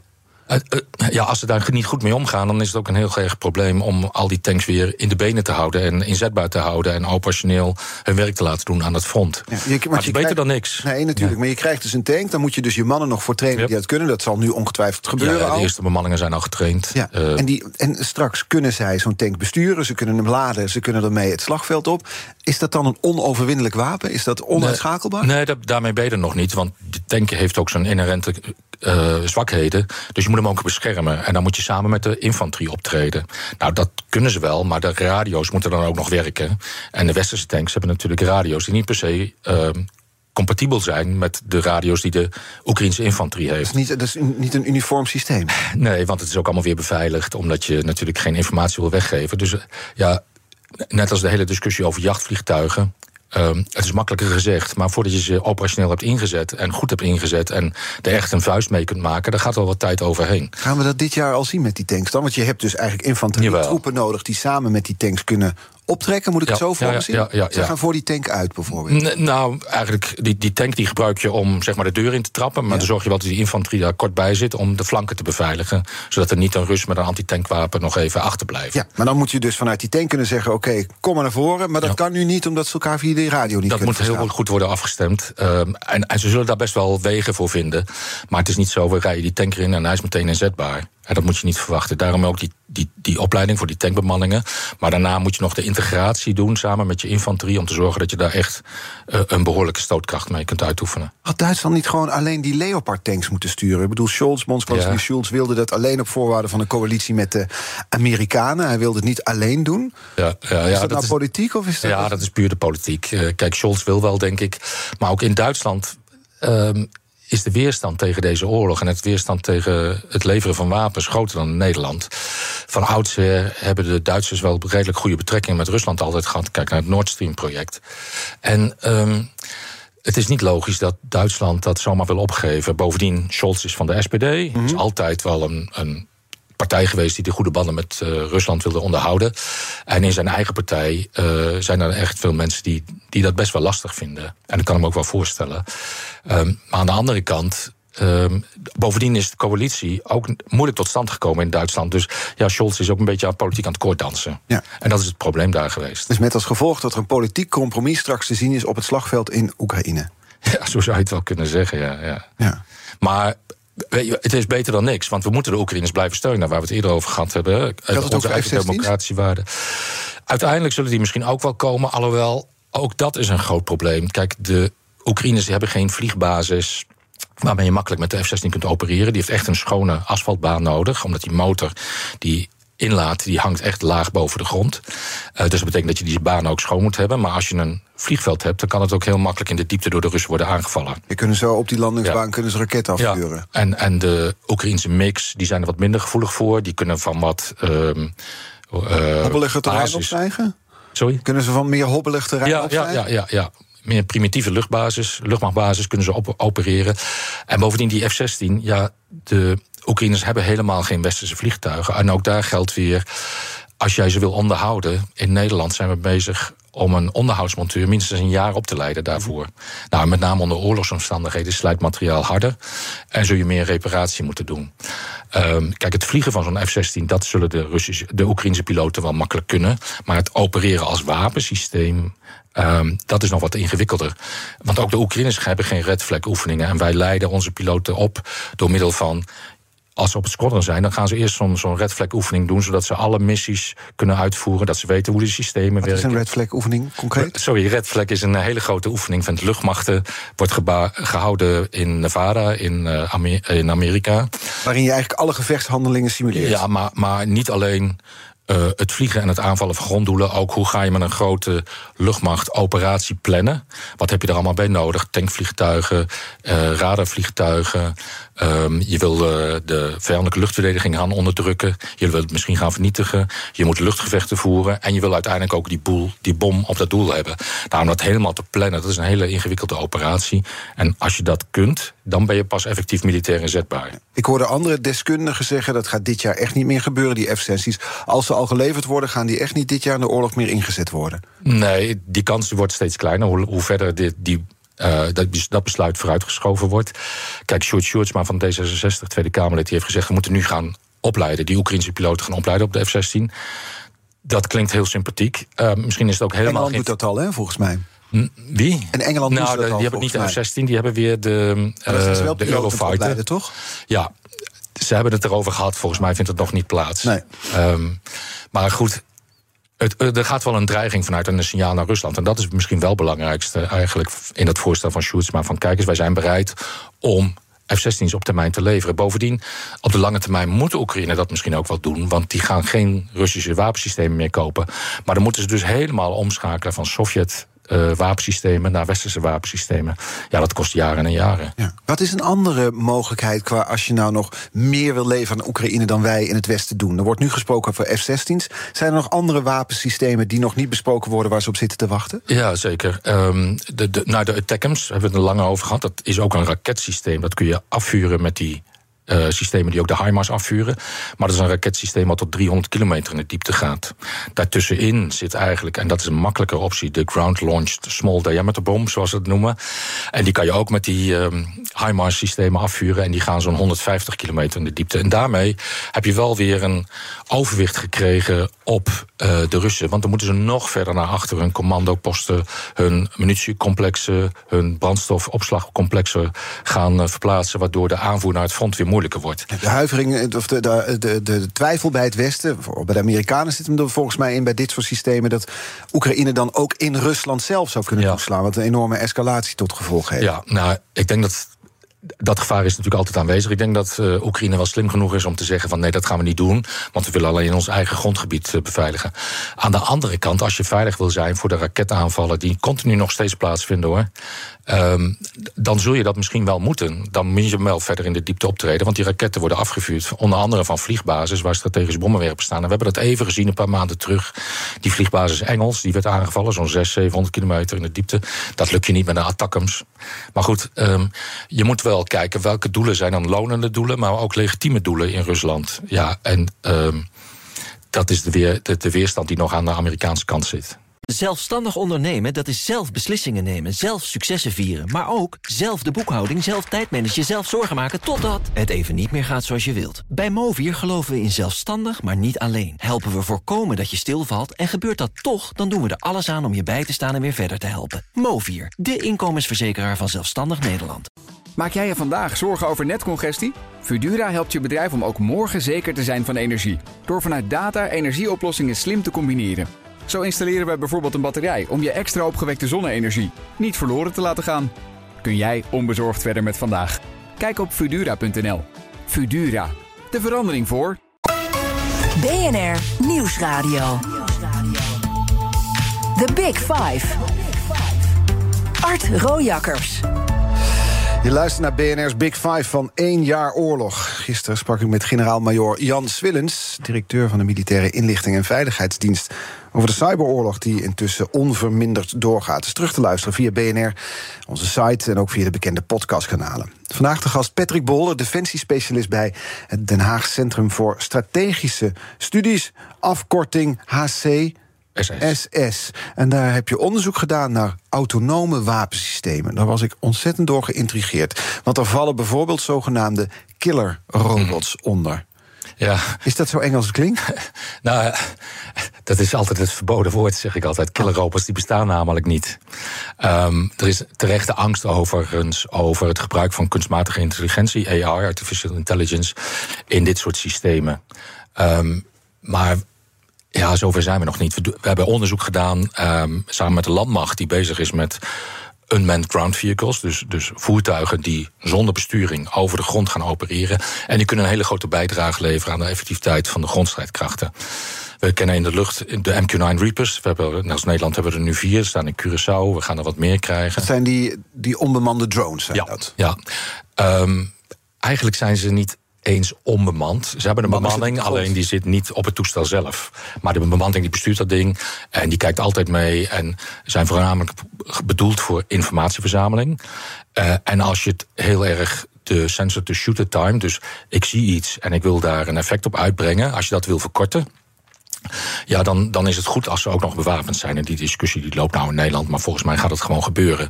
Speaker 3: Uh, uh, ja, als ze daar niet goed mee omgaan, dan is het ook een heel erg probleem om al die tanks weer in de benen te houden en inzetbaar te houden en operationeel hun werk te laten doen aan het front. Ja, je, maar, maar het is beter
Speaker 2: krijgt,
Speaker 3: dan niks.
Speaker 2: Nee, natuurlijk. Ja. Maar je krijgt dus een tank, dan moet je dus je mannen nog voor trainen yep. die dat kunnen. Dat zal nu ongetwijfeld gebeuren.
Speaker 3: Ja, de
Speaker 2: al.
Speaker 3: eerste bemanningen zijn al getraind.
Speaker 2: Ja. Uh, en, die, en straks kunnen zij zo'n tank besturen, ze kunnen hem laden, ze kunnen ermee het slagveld op. Is dat dan een onoverwinnelijk wapen? Is dat onuitschakelbaar?
Speaker 3: Nee, nee dat, daarmee ben je er nog niet. Want de tank heeft ook zijn inherente uh, zwakheden. Dus je moet hem ook beschermen. En dan moet je samen met de infanterie optreden. Nou, dat kunnen ze wel, maar de radio's moeten dan ook nog werken. En de westerse tanks hebben natuurlijk radio's die niet per se uh, compatibel zijn met de radio's die de Oekraïnse infanterie heeft.
Speaker 2: Dat is, niet, dat is niet een uniform systeem.
Speaker 3: Nee, want het is ook allemaal weer beveiligd, omdat je natuurlijk geen informatie wil weggeven. Dus ja, net als de hele discussie over jachtvliegtuigen. Um, het is makkelijker gezegd, maar voordat je ze operationeel hebt ingezet en goed hebt ingezet en er echt een vuist mee kunt maken, daar gaat wel wat tijd overheen.
Speaker 2: Gaan we dat dit jaar al zien met die tanks dan? Want je hebt dus eigenlijk infanterie troepen nodig die samen met die tanks kunnen optrekken, moet ik het zo voor zien? Ja, ja, Ze gaan voor die tank uit bijvoorbeeld.
Speaker 3: nou, eigenlijk, die, die tank die gebruik je om zeg maar, de deur in te trappen. Maar dan zorg je wel dat die infanterie daar kort bij zit om de flanken te beveiligen. Zodat er niet een Rus met een antitankwapen nog even achterblijft.
Speaker 2: Ja, maar dan moet je dus vanuit die tank kunnen zeggen: oké, kom maar naar voren. Maar dat kan nu niet, omdat ze elkaar via de radio niet
Speaker 3: dat
Speaker 2: kunnen
Speaker 3: Dat moet heel goed worden afgestemd. Um, en, en ze zullen daar best wel wegen voor vinden. Maar het is niet zo, we rijden die tanker in en hij is meteen inzetbaar. En dat moet je niet verwachten. Daarom ook die, die, die opleiding voor die tankbemanningen. Maar daarna moet je nog de integratie doen samen met je infanterie. om te zorgen dat je daar echt uh, een behoorlijke stootkracht mee kunt uitoefenen.
Speaker 2: Had Duitsland niet gewoon alleen die Leopard-tanks moeten sturen? Ik bedoel, Scholz, bondskanselier ja. Scholz, wilde dat alleen op voorwaarde van een coalitie met de Amerikanen. Hij wilde het niet alleen doen. Ja, ja, ja, is dat, dat nou is, politiek? Of is dat
Speaker 3: ja, dat is puur de politiek. Uh, kijk, Scholz wil wel, denk ik. Maar ook in Duitsland. Um, is de weerstand tegen deze oorlog en het weerstand tegen het leveren van wapens groter dan in Nederland. Van oudsher hebben de Duitsers wel redelijk goede betrekkingen met Rusland altijd gehad. Kijk naar het Nord Stream project. En um, het is niet logisch dat Duitsland dat zomaar wil opgeven. Bovendien, Scholz is van de SPD. Mm -hmm. is altijd wel een, een partij geweest die de goede banden met uh, Rusland wilde onderhouden. En in zijn eigen partij uh, zijn er echt veel mensen die, die dat best wel lastig vinden. En ik kan hem ook wel voorstellen. Um, maar aan de andere kant. Um, bovendien is de coalitie ook moeilijk tot stand gekomen in Duitsland. Dus ja, Scholz is ook een beetje aan politiek aan het koorddansen. Ja. En dat is het probleem daar geweest.
Speaker 2: Dus met als gevolg dat er een politiek compromis straks te zien is op het slagveld in Oekraïne.
Speaker 3: Ja, zo zou je het wel kunnen zeggen, ja. ja. ja. Maar het is beter dan niks, want we moeten de Oekraïners blijven steunen, waar we het eerder over gehad hebben.
Speaker 2: Dat het onze eigen
Speaker 3: democratische waarden. Uiteindelijk zullen die misschien ook wel komen, alhoewel ook dat is een groot probleem. Kijk, de Oekraïners hebben geen vliegbasis waarmee je makkelijk met de F-16 kunt opereren. Die heeft echt een schone asfaltbaan nodig, omdat die motor die inlaat, die hangt echt laag boven de grond. Uh, dus dat betekent dat je die baan ook schoon moet hebben. Maar als je een vliegveld hebt, dan kan het ook heel makkelijk in de diepte door de Russen worden aangevallen.
Speaker 2: Je kunnen zo op die landingsbaan ja. kunnen ze raketten afvuren.
Speaker 3: Ja. En, en de Oekraïnse mix, die zijn er wat minder gevoelig voor. Die kunnen van wat. Um,
Speaker 2: uh, terrein opstijgen?
Speaker 3: Sorry?
Speaker 2: Kunnen ze van meer hobbelig terrein
Speaker 3: ja,
Speaker 2: opstijgen?
Speaker 3: Ja, ja, ja, ja meer primitieve luchtbasis, luchtmachtbasis kunnen ze op opereren. En bovendien die F-16, ja, de Oekraïners hebben helemaal geen westerse vliegtuigen. En ook daar geldt weer, als jij ze wil onderhouden... in Nederland zijn we bezig om een onderhoudsmonteur minstens een jaar op te leiden daarvoor. Nou, met name onder oorlogsomstandigheden slijt materiaal harder en zul je meer reparatie moeten doen. Um, kijk, het vliegen van zo'n F-16, dat zullen de, Russische, de Oekraïnse piloten wel makkelijk kunnen. Maar het opereren als wapensysteem, Um, dat is nog wat ingewikkelder. Want ook de Oekraïners hebben geen red flag oefeningen. En wij leiden onze piloten op door middel van als ze op het squadron zijn, dan gaan ze eerst zo'n zo'n red flag oefening doen, zodat ze alle missies kunnen uitvoeren, dat ze weten hoe de systemen
Speaker 2: Wat
Speaker 3: werken.
Speaker 2: Wat is een red flag oefening concreet?
Speaker 3: Sorry, red flag is een hele grote oefening van de luchtmachten. Wordt gehouden in Nevada, in, uh, Amer in Amerika.
Speaker 2: Waarin je eigenlijk alle gevechtshandelingen simuleert.
Speaker 3: Ja, maar, maar niet alleen uh, het vliegen en het aanvallen van gronddoelen. Ook hoe ga je met een grote luchtmacht operatie plannen? Wat heb je er allemaal bij nodig? Tankvliegtuigen, uh, radarvliegtuigen. Um, je wil uh, de vijandelijke luchtverdediging gaan onderdrukken. Je wil het misschien gaan vernietigen. Je moet luchtgevechten voeren. En je wil uiteindelijk ook die, boel, die bom op dat doel hebben. Nou, om dat helemaal te plannen, dat is een hele ingewikkelde operatie. En als je dat kunt, dan ben je pas effectief militair inzetbaar.
Speaker 2: Ik hoorde andere deskundigen zeggen... dat gaat dit jaar echt niet meer gebeuren, die F-16's. Als ze al geleverd worden, gaan die echt niet dit jaar in de oorlog meer ingezet worden.
Speaker 3: Nee, die kans wordt steeds kleiner. Hoe, hoe verder dit, die uh, dat, dat, besluit vooruitgeschoven wordt. Kijk, Sjoerd Sjoerdsma van D66, Tweede Kamerlid, die heeft gezegd... we moeten nu gaan opleiden, die Oekraïnse piloten gaan opleiden op de F-16. Dat klinkt heel sympathiek. Uh, misschien is het ook helemaal...
Speaker 2: Engeland doet dat al, hè, volgens mij.
Speaker 3: Wie?
Speaker 2: In Engeland
Speaker 3: nou,
Speaker 2: dat al,
Speaker 3: die hebben niet de F-16, die hebben weer de,
Speaker 2: uh,
Speaker 3: de Eurofighter.
Speaker 2: toch?
Speaker 3: Ja, ze hebben het erover gehad. Volgens mij vindt het nog niet plaats.
Speaker 2: Nee.
Speaker 3: Um, maar goed, het, er gaat wel een dreiging vanuit en een signaal naar Rusland. En dat is misschien wel het belangrijkste eigenlijk in het voorstel van Schulz. Maar van kijk eens, wij zijn bereid om F-16's op termijn te leveren. Bovendien, op de lange termijn moet Oekraïne dat misschien ook wel doen. Want die gaan geen Russische wapensystemen meer kopen. Maar dan moeten ze dus helemaal omschakelen van Sovjet wapensystemen naar westerse wapensystemen. Ja, dat kost jaren en jaren.
Speaker 2: Ja. Wat is een andere mogelijkheid qua als je nou nog meer wil leveren aan Oekraïne dan wij in het Westen doen? Er wordt nu gesproken over F-16's. Zijn er nog andere wapensystemen die nog niet besproken worden waar ze op zitten te wachten?
Speaker 3: Ja, zeker. Um, de, de, nou, de ATACMS hebben we het er lang over gehad. Dat is ook een raketsysteem. Dat kun je afvuren met die uh, systemen die ook de HIMARS afvuren. Maar dat is een raketsysteem dat tot 300 kilometer in de diepte gaat. Daartussenin zit eigenlijk, en dat is een makkelijke optie, de Ground Launched Small Diameter Bomb, zoals ze het noemen. En die kan je ook met die um, HIMARS systemen afvuren. En die gaan zo'n 150 kilometer in de diepte. En daarmee heb je wel weer een overwicht gekregen op uh, de Russen. Want dan moeten ze nog verder naar achter hun commandoposten, hun munitiecomplexen, hun brandstofopslagcomplexen gaan uh, verplaatsen. Waardoor de aanvoer naar het front weer moeilijker wordt.
Speaker 2: De huivering, of de, de, de, de twijfel bij het Westen, bij de Amerikanen zit hem er volgens mij in bij dit soort systemen, dat Oekraïne dan ook in Rusland zelf zou kunnen ja. toeslaan. Wat een enorme escalatie tot gevolg heeft.
Speaker 3: Ja, nou, ik denk dat dat gevaar is natuurlijk altijd aanwezig. Ik denk dat uh, Oekraïne wel slim genoeg is om te zeggen van nee, dat gaan we niet doen, want we willen alleen ons eigen grondgebied uh, beveiligen. Aan de andere kant, als je veilig wil zijn voor de raketaanvallen die continu nog steeds plaatsvinden hoor, um, dan zul je dat misschien wel moeten. Dan moet je wel verder in de diepte optreden, want die raketten worden afgevuurd, onder andere van vliegbasis waar strategische bommenwerpen staan. En we hebben dat even gezien een paar maanden terug. Die vliegbasis Engels, die werd aangevallen, zo'n 600, 700 kilometer in de diepte. Dat lukt je niet met de attackums. Maar goed, um, je moet wel kijken welke doelen zijn dan lonende doelen, maar ook legitieme doelen in Rusland. Ja, en um, dat is de, weer, de weerstand die nog aan de Amerikaanse kant zit.
Speaker 5: Zelfstandig ondernemen, dat is zelf beslissingen nemen, zelf successen vieren... maar ook zelf de boekhouding, zelf tijdmanagen, zelf zorgen maken... totdat het even niet meer gaat zoals je wilt. Bij Movier geloven we in zelfstandig, maar niet alleen. Helpen we voorkomen dat je stilvalt en gebeurt dat toch... dan doen we er alles aan om je bij te staan en weer verder te helpen. Movier, de inkomensverzekeraar van Zelfstandig Nederland.
Speaker 6: Maak jij je vandaag zorgen over netcongestie? Fudura helpt je bedrijf om ook morgen zeker te zijn van energie. Door vanuit data energieoplossingen slim te combineren. Zo installeren we bijvoorbeeld een batterij om je extra opgewekte zonne-energie niet verloren te laten gaan. Kun jij onbezorgd verder met vandaag? Kijk op Fudura.nl. Fudura, de verandering voor.
Speaker 1: BNR Nieuwsradio. The Big Five. Art Rojakkers.
Speaker 2: Je luistert naar BNR's Big Five van één jaar oorlog. Gisteren sprak ik met generaal-majoor Jan Swillens, directeur van de Militaire Inlichting en Veiligheidsdienst, over de cyberoorlog die intussen onverminderd doorgaat. Dus terug te luisteren via BNR, onze site en ook via de bekende podcastkanalen. Vandaag de gast Patrick Bolder, defensiespecialist bij het Den Haag Centrum voor Strategische Studies, afkorting HC.
Speaker 3: SS.
Speaker 2: SS. En daar heb je onderzoek gedaan naar autonome wapensystemen. Daar was ik ontzettend door geïntrigeerd. Want er vallen bijvoorbeeld zogenaamde killer robots mm. onder.
Speaker 3: Ja.
Speaker 2: Is dat zo Engels als het klinkt?
Speaker 3: nou, dat is altijd het verboden woord, zeg ik altijd. Killer robots die bestaan namelijk niet. Um, er is terechte angst overigens over het gebruik van kunstmatige intelligentie, AI, artificial intelligence, in dit soort systemen. Um, maar ja, zover zijn we nog niet. We, hebben onderzoek gedaan um, samen met de landmacht die bezig is met unmanned ground vehicles, dus, dus voertuigen die zonder besturing over de grond gaan opereren. En die kunnen een hele grote bijdrage leveren aan de effectiviteit van de grondstrijdkrachten. We kennen in de lucht de MQ-9 Reapers. We hebben, als Nederland hebben we er nu vier, staan in Curaçao. We gaan er wat meer krijgen.
Speaker 2: Dat zijn die, die onbemande drones, zijn
Speaker 3: ja,
Speaker 2: dat?
Speaker 3: Ja. Um, eigenlijk zijn ze niet eens onbemand. Ze hebben een bemanning, alleen die zit niet op het toestel zelf. Maar de bemanning die bestuurt dat ding en die kijkt altijd mee en zijn voornamelijk bedoeld voor informatieverzameling. Uh, en als je het heel erg de sensor to shooter time, dus ik zie iets en ik wil daar een effect op uitbrengen, als je dat wil verkorten. Ja, dan, dan is het goed als ze ook nog bewapend zijn. En die discussie die loopt nou in Nederland, maar volgens mij gaat het gewoon gebeuren.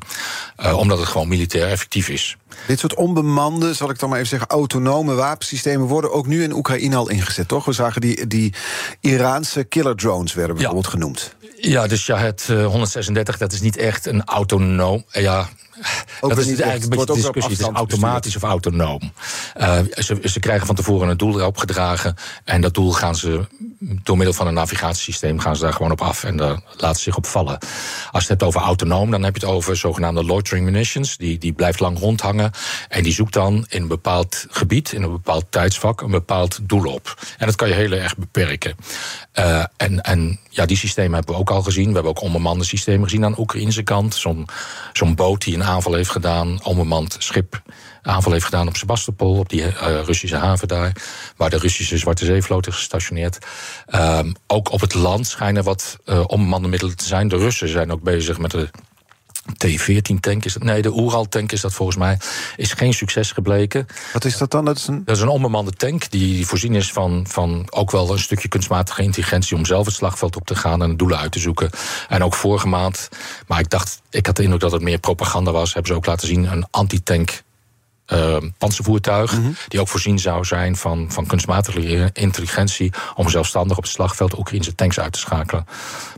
Speaker 3: Uh, omdat het gewoon militair effectief is.
Speaker 2: Dit soort onbemande, zal ik dan maar even zeggen, autonome wapensystemen worden ook nu in Oekraïne al ingezet, toch? We zagen die, die Iraanse killer drones werden bijvoorbeeld
Speaker 3: ja.
Speaker 2: genoemd.
Speaker 3: Ja, dus ja, het uh, 136, dat is niet echt een autonoom. Ja, ook dat is niet eigenlijk een beetje de discussie. Het is automatisch of autonoom. Uh, ze, ze, krijgen van tevoren een doel erop gedragen. En dat doel gaan ze door middel van een navigatiesysteem gaan ze daar gewoon op af en daar laten ze zich op vallen. Als je het hebt over autonoom, dan heb je het over zogenaamde loitering munitions. Die, die blijft lang rondhangen. En die zoekt dan in een bepaald gebied, in een bepaald tijdsvak, een bepaald doel op. En dat kan je heel erg beperken. Uh, en, en ja, die systemen hebben we ook al gezien. We hebben ook onbemande systemen gezien aan de Oekraïnse kant. Zo'n boot die een aanval heeft gedaan, onbemand schip aanval heeft gedaan op Sebastopol, op die uh, Russische haven daar, waar de Russische Zwarte Zeevloot is gestationeerd. Um, ook op het land schijnen wat uh, onbemande middelen te zijn. De Russen zijn ook bezig met de T-14-tank is dat? Nee, de Oeral-tank is dat volgens mij. Is geen succes gebleken.
Speaker 2: Wat is dat dan? Dat is een,
Speaker 3: dat is een onbemande tank die voorzien is van, van ook wel een stukje kunstmatige intelligentie... om zelf het slagveld op te gaan en doelen uit te zoeken. En ook vorige maand, maar ik dacht, ik had de indruk dat het meer propaganda was... hebben ze ook laten zien een anti-tank uh, panzervoertuig. Mm -hmm. Die ook voorzien zou zijn van, van kunstmatige intelligentie. om zelfstandig op het slagveld Oekraïnse tanks uit te schakelen.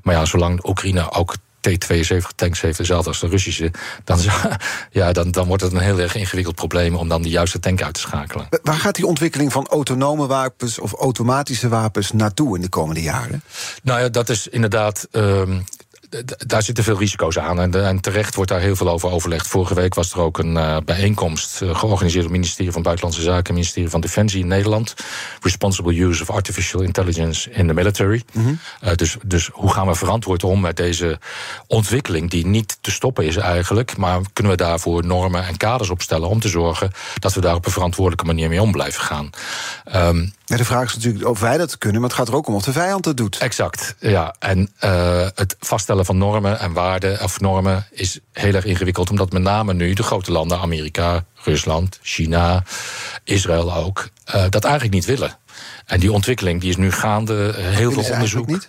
Speaker 3: Maar ja, zolang Oekraïne ook T-72 tanks heeft, dezelfde als de Russische, dan, ja, dan, dan wordt het een heel erg ingewikkeld probleem om dan de juiste tank uit te schakelen.
Speaker 2: Waar gaat die ontwikkeling van autonome wapens of automatische wapens naartoe in de komende jaren?
Speaker 3: Nou ja, dat is inderdaad. Um, daar zitten veel risico's aan. En, en, terecht wordt daar heel veel over overlegd. Vorige week was er ook een uh, bijeenkomst uh, georganiseerd door het ministerie van Buitenlandse Zaken en ministerie van Defensie in Nederland. Responsible use of artificial intelligence in the military. Mm -hmm. uh, dus, dus hoe gaan we verantwoord om met deze ontwikkeling, die niet te stoppen is eigenlijk. Maar kunnen we daarvoor normen en kaders opstellen om te zorgen dat we daar op een verantwoordelijke manier mee om blijven gaan.
Speaker 2: Um, ja, de vraag is natuurlijk of wij dat kunnen, maar het gaat er ook om of de vijand het doet.
Speaker 3: Exact, ja. En uh, het vaststellen van normen en waarden of normen is heel erg ingewikkeld, omdat met name nu de grote landen, Amerika, Rusland, China, Israël ook, uh, dat eigenlijk niet willen. En die ontwikkeling die is nu gaande, heel veel onderzoek.
Speaker 2: Niet?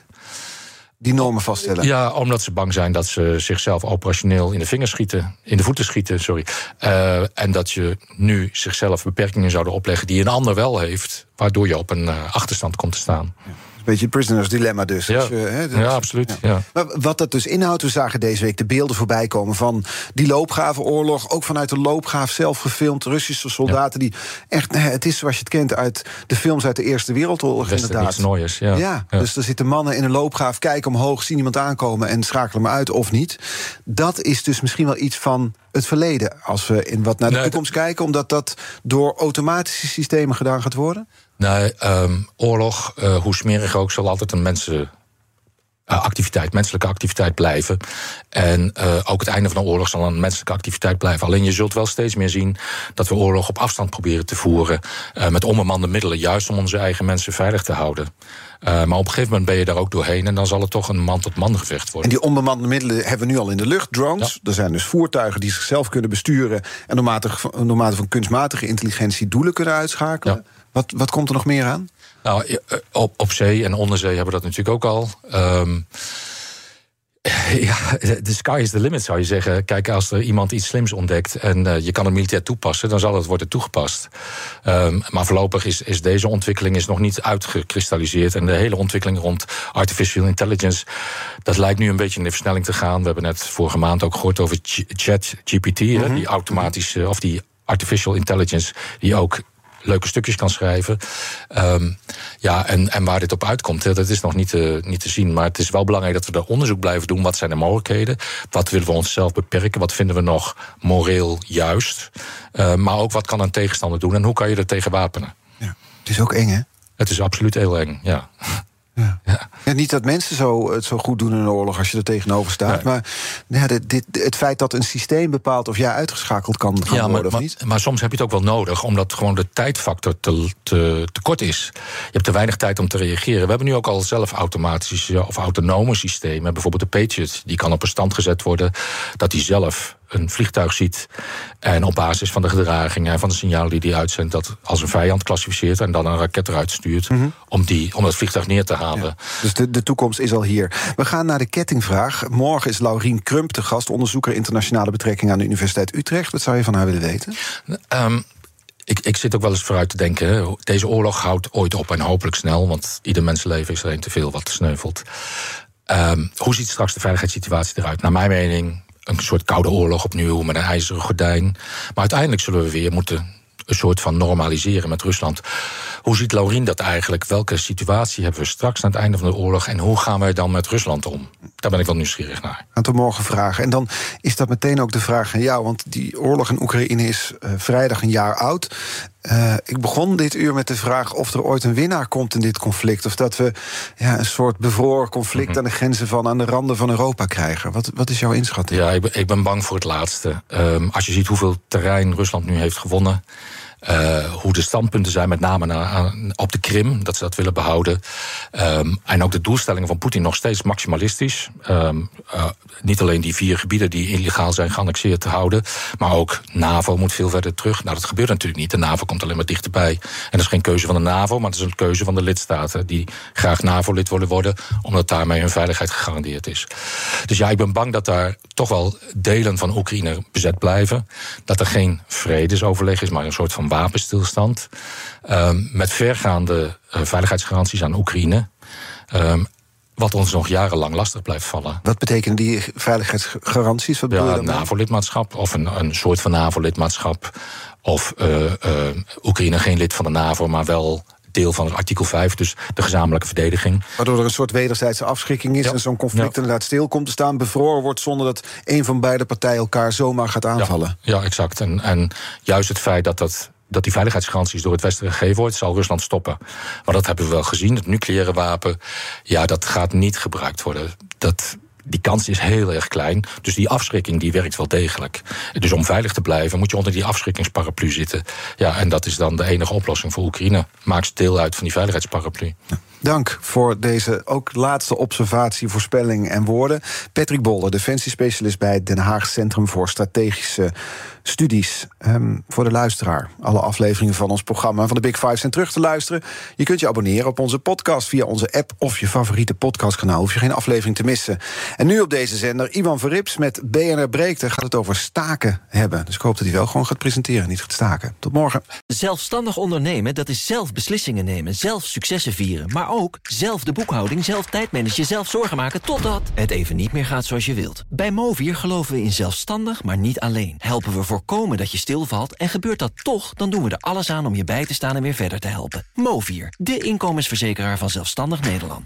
Speaker 2: Die normen vaststellen?
Speaker 3: Ja, omdat ze bang zijn dat ze zichzelf operationeel in de vingers schieten, in de voeten schieten, sorry. Uh, en dat je nu zichzelf beperkingen zouden opleggen die een ander wel heeft, waardoor je op een uh, achterstand komt te staan.
Speaker 2: Ja beetje prisoners dilemma dus.
Speaker 3: Ja, hè, dus, ja absoluut. Ja.
Speaker 2: Maar wat dat dus inhoudt, we zagen deze week de beelden voorbij komen van die loopgravenoorlog. Ook vanuit de loopgraaf zelf gefilmd. Russische soldaten die echt, het is zoals je het kent uit de films uit de Eerste Wereldoorlog. inderdaad.
Speaker 3: Nooiers, ja.
Speaker 2: Ja, dus er zitten mannen in een loopgraaf, kijken omhoog, zien iemand aankomen en schakelen maar uit of niet. Dat is dus misschien wel iets van het verleden. Als we in wat naar de nee, toekomst kijken, omdat dat door automatische systemen gedaan gaat worden?
Speaker 3: Nee, um, oorlog, uh, hoe smerig ook, zal altijd een mensen. Uh, activiteit, menselijke activiteit blijven. En uh, ook het einde van een oorlog zal een menselijke activiteit blijven. Alleen je zult wel steeds meer zien dat we oorlog op afstand proberen te voeren. Uh, met onbemande middelen, juist om onze eigen mensen veilig te houden. Maar op een gegeven moment ben je daar ook doorheen en dan zal het toch een man-tot-man gevecht worden.
Speaker 2: En die onbemande middelen hebben we nu al in de lucht, drones. Ja. Er zijn dus voertuigen die zichzelf kunnen besturen en door mate van kunstmatige intelligentie doelen kunnen uitschakelen. Ja. Wat, wat komt er nog meer aan?
Speaker 3: Nou, op, op zee en onder zee hebben we dat natuurlijk ook al. Um, ja, de sky is the limit zou je zeggen. Kijk, als er iemand iets slims ontdekt en uh, je kan het militair toepassen, dan zal het worden toegepast. Um, maar voorlopig is, is deze ontwikkeling is nog niet uitgekristalliseerd. En de hele ontwikkeling rond artificial intelligence, dat lijkt nu een beetje in de versnelling te gaan. We hebben net vorige maand ook gehoord over Chat GPT, mm -hmm. die automatische of die artificial intelligence, die ook leuke stukjes kan schrijven. Um, ja, en, en waar dit op uitkomt, dat is nog niet te, niet te zien. Maar het is wel belangrijk dat we er onderzoek blijven doen. Wat zijn de mogelijkheden? Wat willen we onszelf beperken? Wat vinden we nog moreel juist? Uh, maar ook wat kan een tegenstander doen en hoe kan je er tegen wapenen?
Speaker 2: Ja. Het is ook eng, hè?
Speaker 3: Het is absoluut heel eng,
Speaker 2: ja. Ja. Ja. niet dat mensen zo, het zo goed doen in een oorlog als je er tegenover staat. Nee. Maar ja, dit, dit, het feit dat een systeem bepaalt of jij uitgeschakeld kan gaan
Speaker 3: ja, maar,
Speaker 2: worden of
Speaker 3: maar,
Speaker 2: niet.
Speaker 3: Maar soms heb je het ook wel nodig, omdat gewoon de tijdfactor te, te, te kort is. Je hebt te weinig tijd om te reageren. We hebben nu ook al zelf automatische of autonome systemen. Bijvoorbeeld de Patriot, die kan op een stand gezet worden dat hij zelf een vliegtuig ziet en op basis van de gedragingen en van de signalen die hij uitzendt, dat als een vijand klassificeert en dan een raket eruit stuurt mm -hmm. om, die, om dat vliegtuig neer te halen. Ja,
Speaker 2: dus de, de toekomst is al hier. We gaan naar de kettingvraag. Morgen is Laurien Krump de gast, onderzoeker internationale betrekkingen aan de Universiteit Utrecht. Wat zou je van haar willen weten?
Speaker 3: Um, ik, ik zit ook wel eens vooruit te denken. Deze oorlog houdt ooit op en hopelijk snel, want ieder mensenleven is er een te veel wat sneuvelt. Um, hoe ziet straks de veiligheidssituatie eruit? Naar mijn mening een soort koude oorlog opnieuw met een ijzeren gordijn. Maar uiteindelijk zullen we weer moeten een soort van normaliseren met Rusland. hoe ziet Laurien dat eigenlijk? Welke situatie hebben we straks aan het einde van de oorlog? En hoe gaan wij dan met Rusland om? Daar ben ik wel nieuwsgierig naar.
Speaker 2: Aan het morgen vragen. En dan is dat meteen ook de vraag aan jou. Want die oorlog in Oekraïne is uh, vrijdag een jaar oud. Uh, ik begon dit uur met de vraag of er ooit een winnaar komt in dit conflict. Of dat we ja, een soort bevroren conflict mm -hmm. aan de grenzen van aan de randen van Europa krijgen. Wat, wat is jouw inschatting?
Speaker 3: Ja, ik ben, ik ben bang voor het laatste. Um, als je ziet hoeveel terrein Rusland nu heeft gewonnen. Uh, hoe de standpunten zijn, met name na, op de Krim, dat ze dat willen behouden. Um, en ook de doelstellingen van Poetin nog steeds maximalistisch. Um, uh, niet alleen die vier gebieden die illegaal zijn geannexeerd te houden, maar ook NAVO moet veel verder terug. Nou, dat gebeurt natuurlijk niet. De NAVO komt alleen maar dichterbij. En dat is geen keuze van de NAVO, maar dat is een keuze van de lidstaten die graag NAVO-lid willen worden, omdat daarmee hun veiligheid gegarandeerd is. Dus ja, ik ben bang dat daar toch wel delen van Oekraïne bezet blijven. Dat er geen vredesoverleg is, maar een soort van wapenstilstand. Um, met vergaande uh, veiligheidsgaranties aan Oekraïne. Um, wat ons nog jarenlang lastig blijft vallen.
Speaker 2: Wat betekenen die veiligheidsgaranties? Wat
Speaker 3: ja, NAVO-lidmaatschap of een, een soort van NAVO-lidmaatschap. Of uh, uh, Oekraïne geen lid van de NAVO, maar wel deel van het artikel 5, dus de gezamenlijke verdediging.
Speaker 2: Waardoor er een soort wederzijdse afschrikking is ja. en zo'n conflict ja. inderdaad stil komt te staan, bevroren wordt zonder dat een van beide partijen elkaar zomaar gaat aanvallen.
Speaker 3: Ja, ja exact. En, en juist het feit dat dat dat die veiligheidsgaranties door het Westen gegeven wordt, zal Rusland stoppen. Maar dat hebben we wel gezien. Het nucleaire wapen, ja, dat gaat niet gebruikt worden. Dat, die kans is heel erg klein. Dus die afschrikking die werkt wel degelijk. Dus om veilig te blijven moet je onder die afschrikkingsparaplu zitten. Ja, en dat is dan de enige oplossing voor Oekraïne. Maakt deel uit van die veiligheidsparaplu.
Speaker 2: Ja. Dank voor deze ook laatste observatie, voorspelling en woorden. Patrick Bolder, defensiespecialist bij het Den Haag Centrum voor Strategische Studies. Um, voor de luisteraar, alle afleveringen van ons programma van de Big Five zijn terug te luisteren. Je kunt je abonneren op onze podcast via onze app of je favoriete podcastkanaal. Hoef je geen aflevering te missen. En nu op deze zender, Ivan Verrips met BNR Breekte gaat het over staken hebben. Dus ik hoop dat hij wel gewoon gaat presenteren, niet gaat staken. Tot morgen.
Speaker 5: Zelfstandig ondernemen, dat is zelf beslissingen nemen, zelf successen vieren, maar ook zelf de boekhouding, zelf tijdmanagen, zelf zorgen maken... totdat het even niet meer gaat zoals je wilt. Bij Movier geloven we in zelfstandig, maar niet alleen. Helpen we voorkomen dat je stilvalt en gebeurt dat toch... dan doen we er alles aan om je bij te staan en weer verder te helpen. Movier, de inkomensverzekeraar van Zelfstandig Nederland.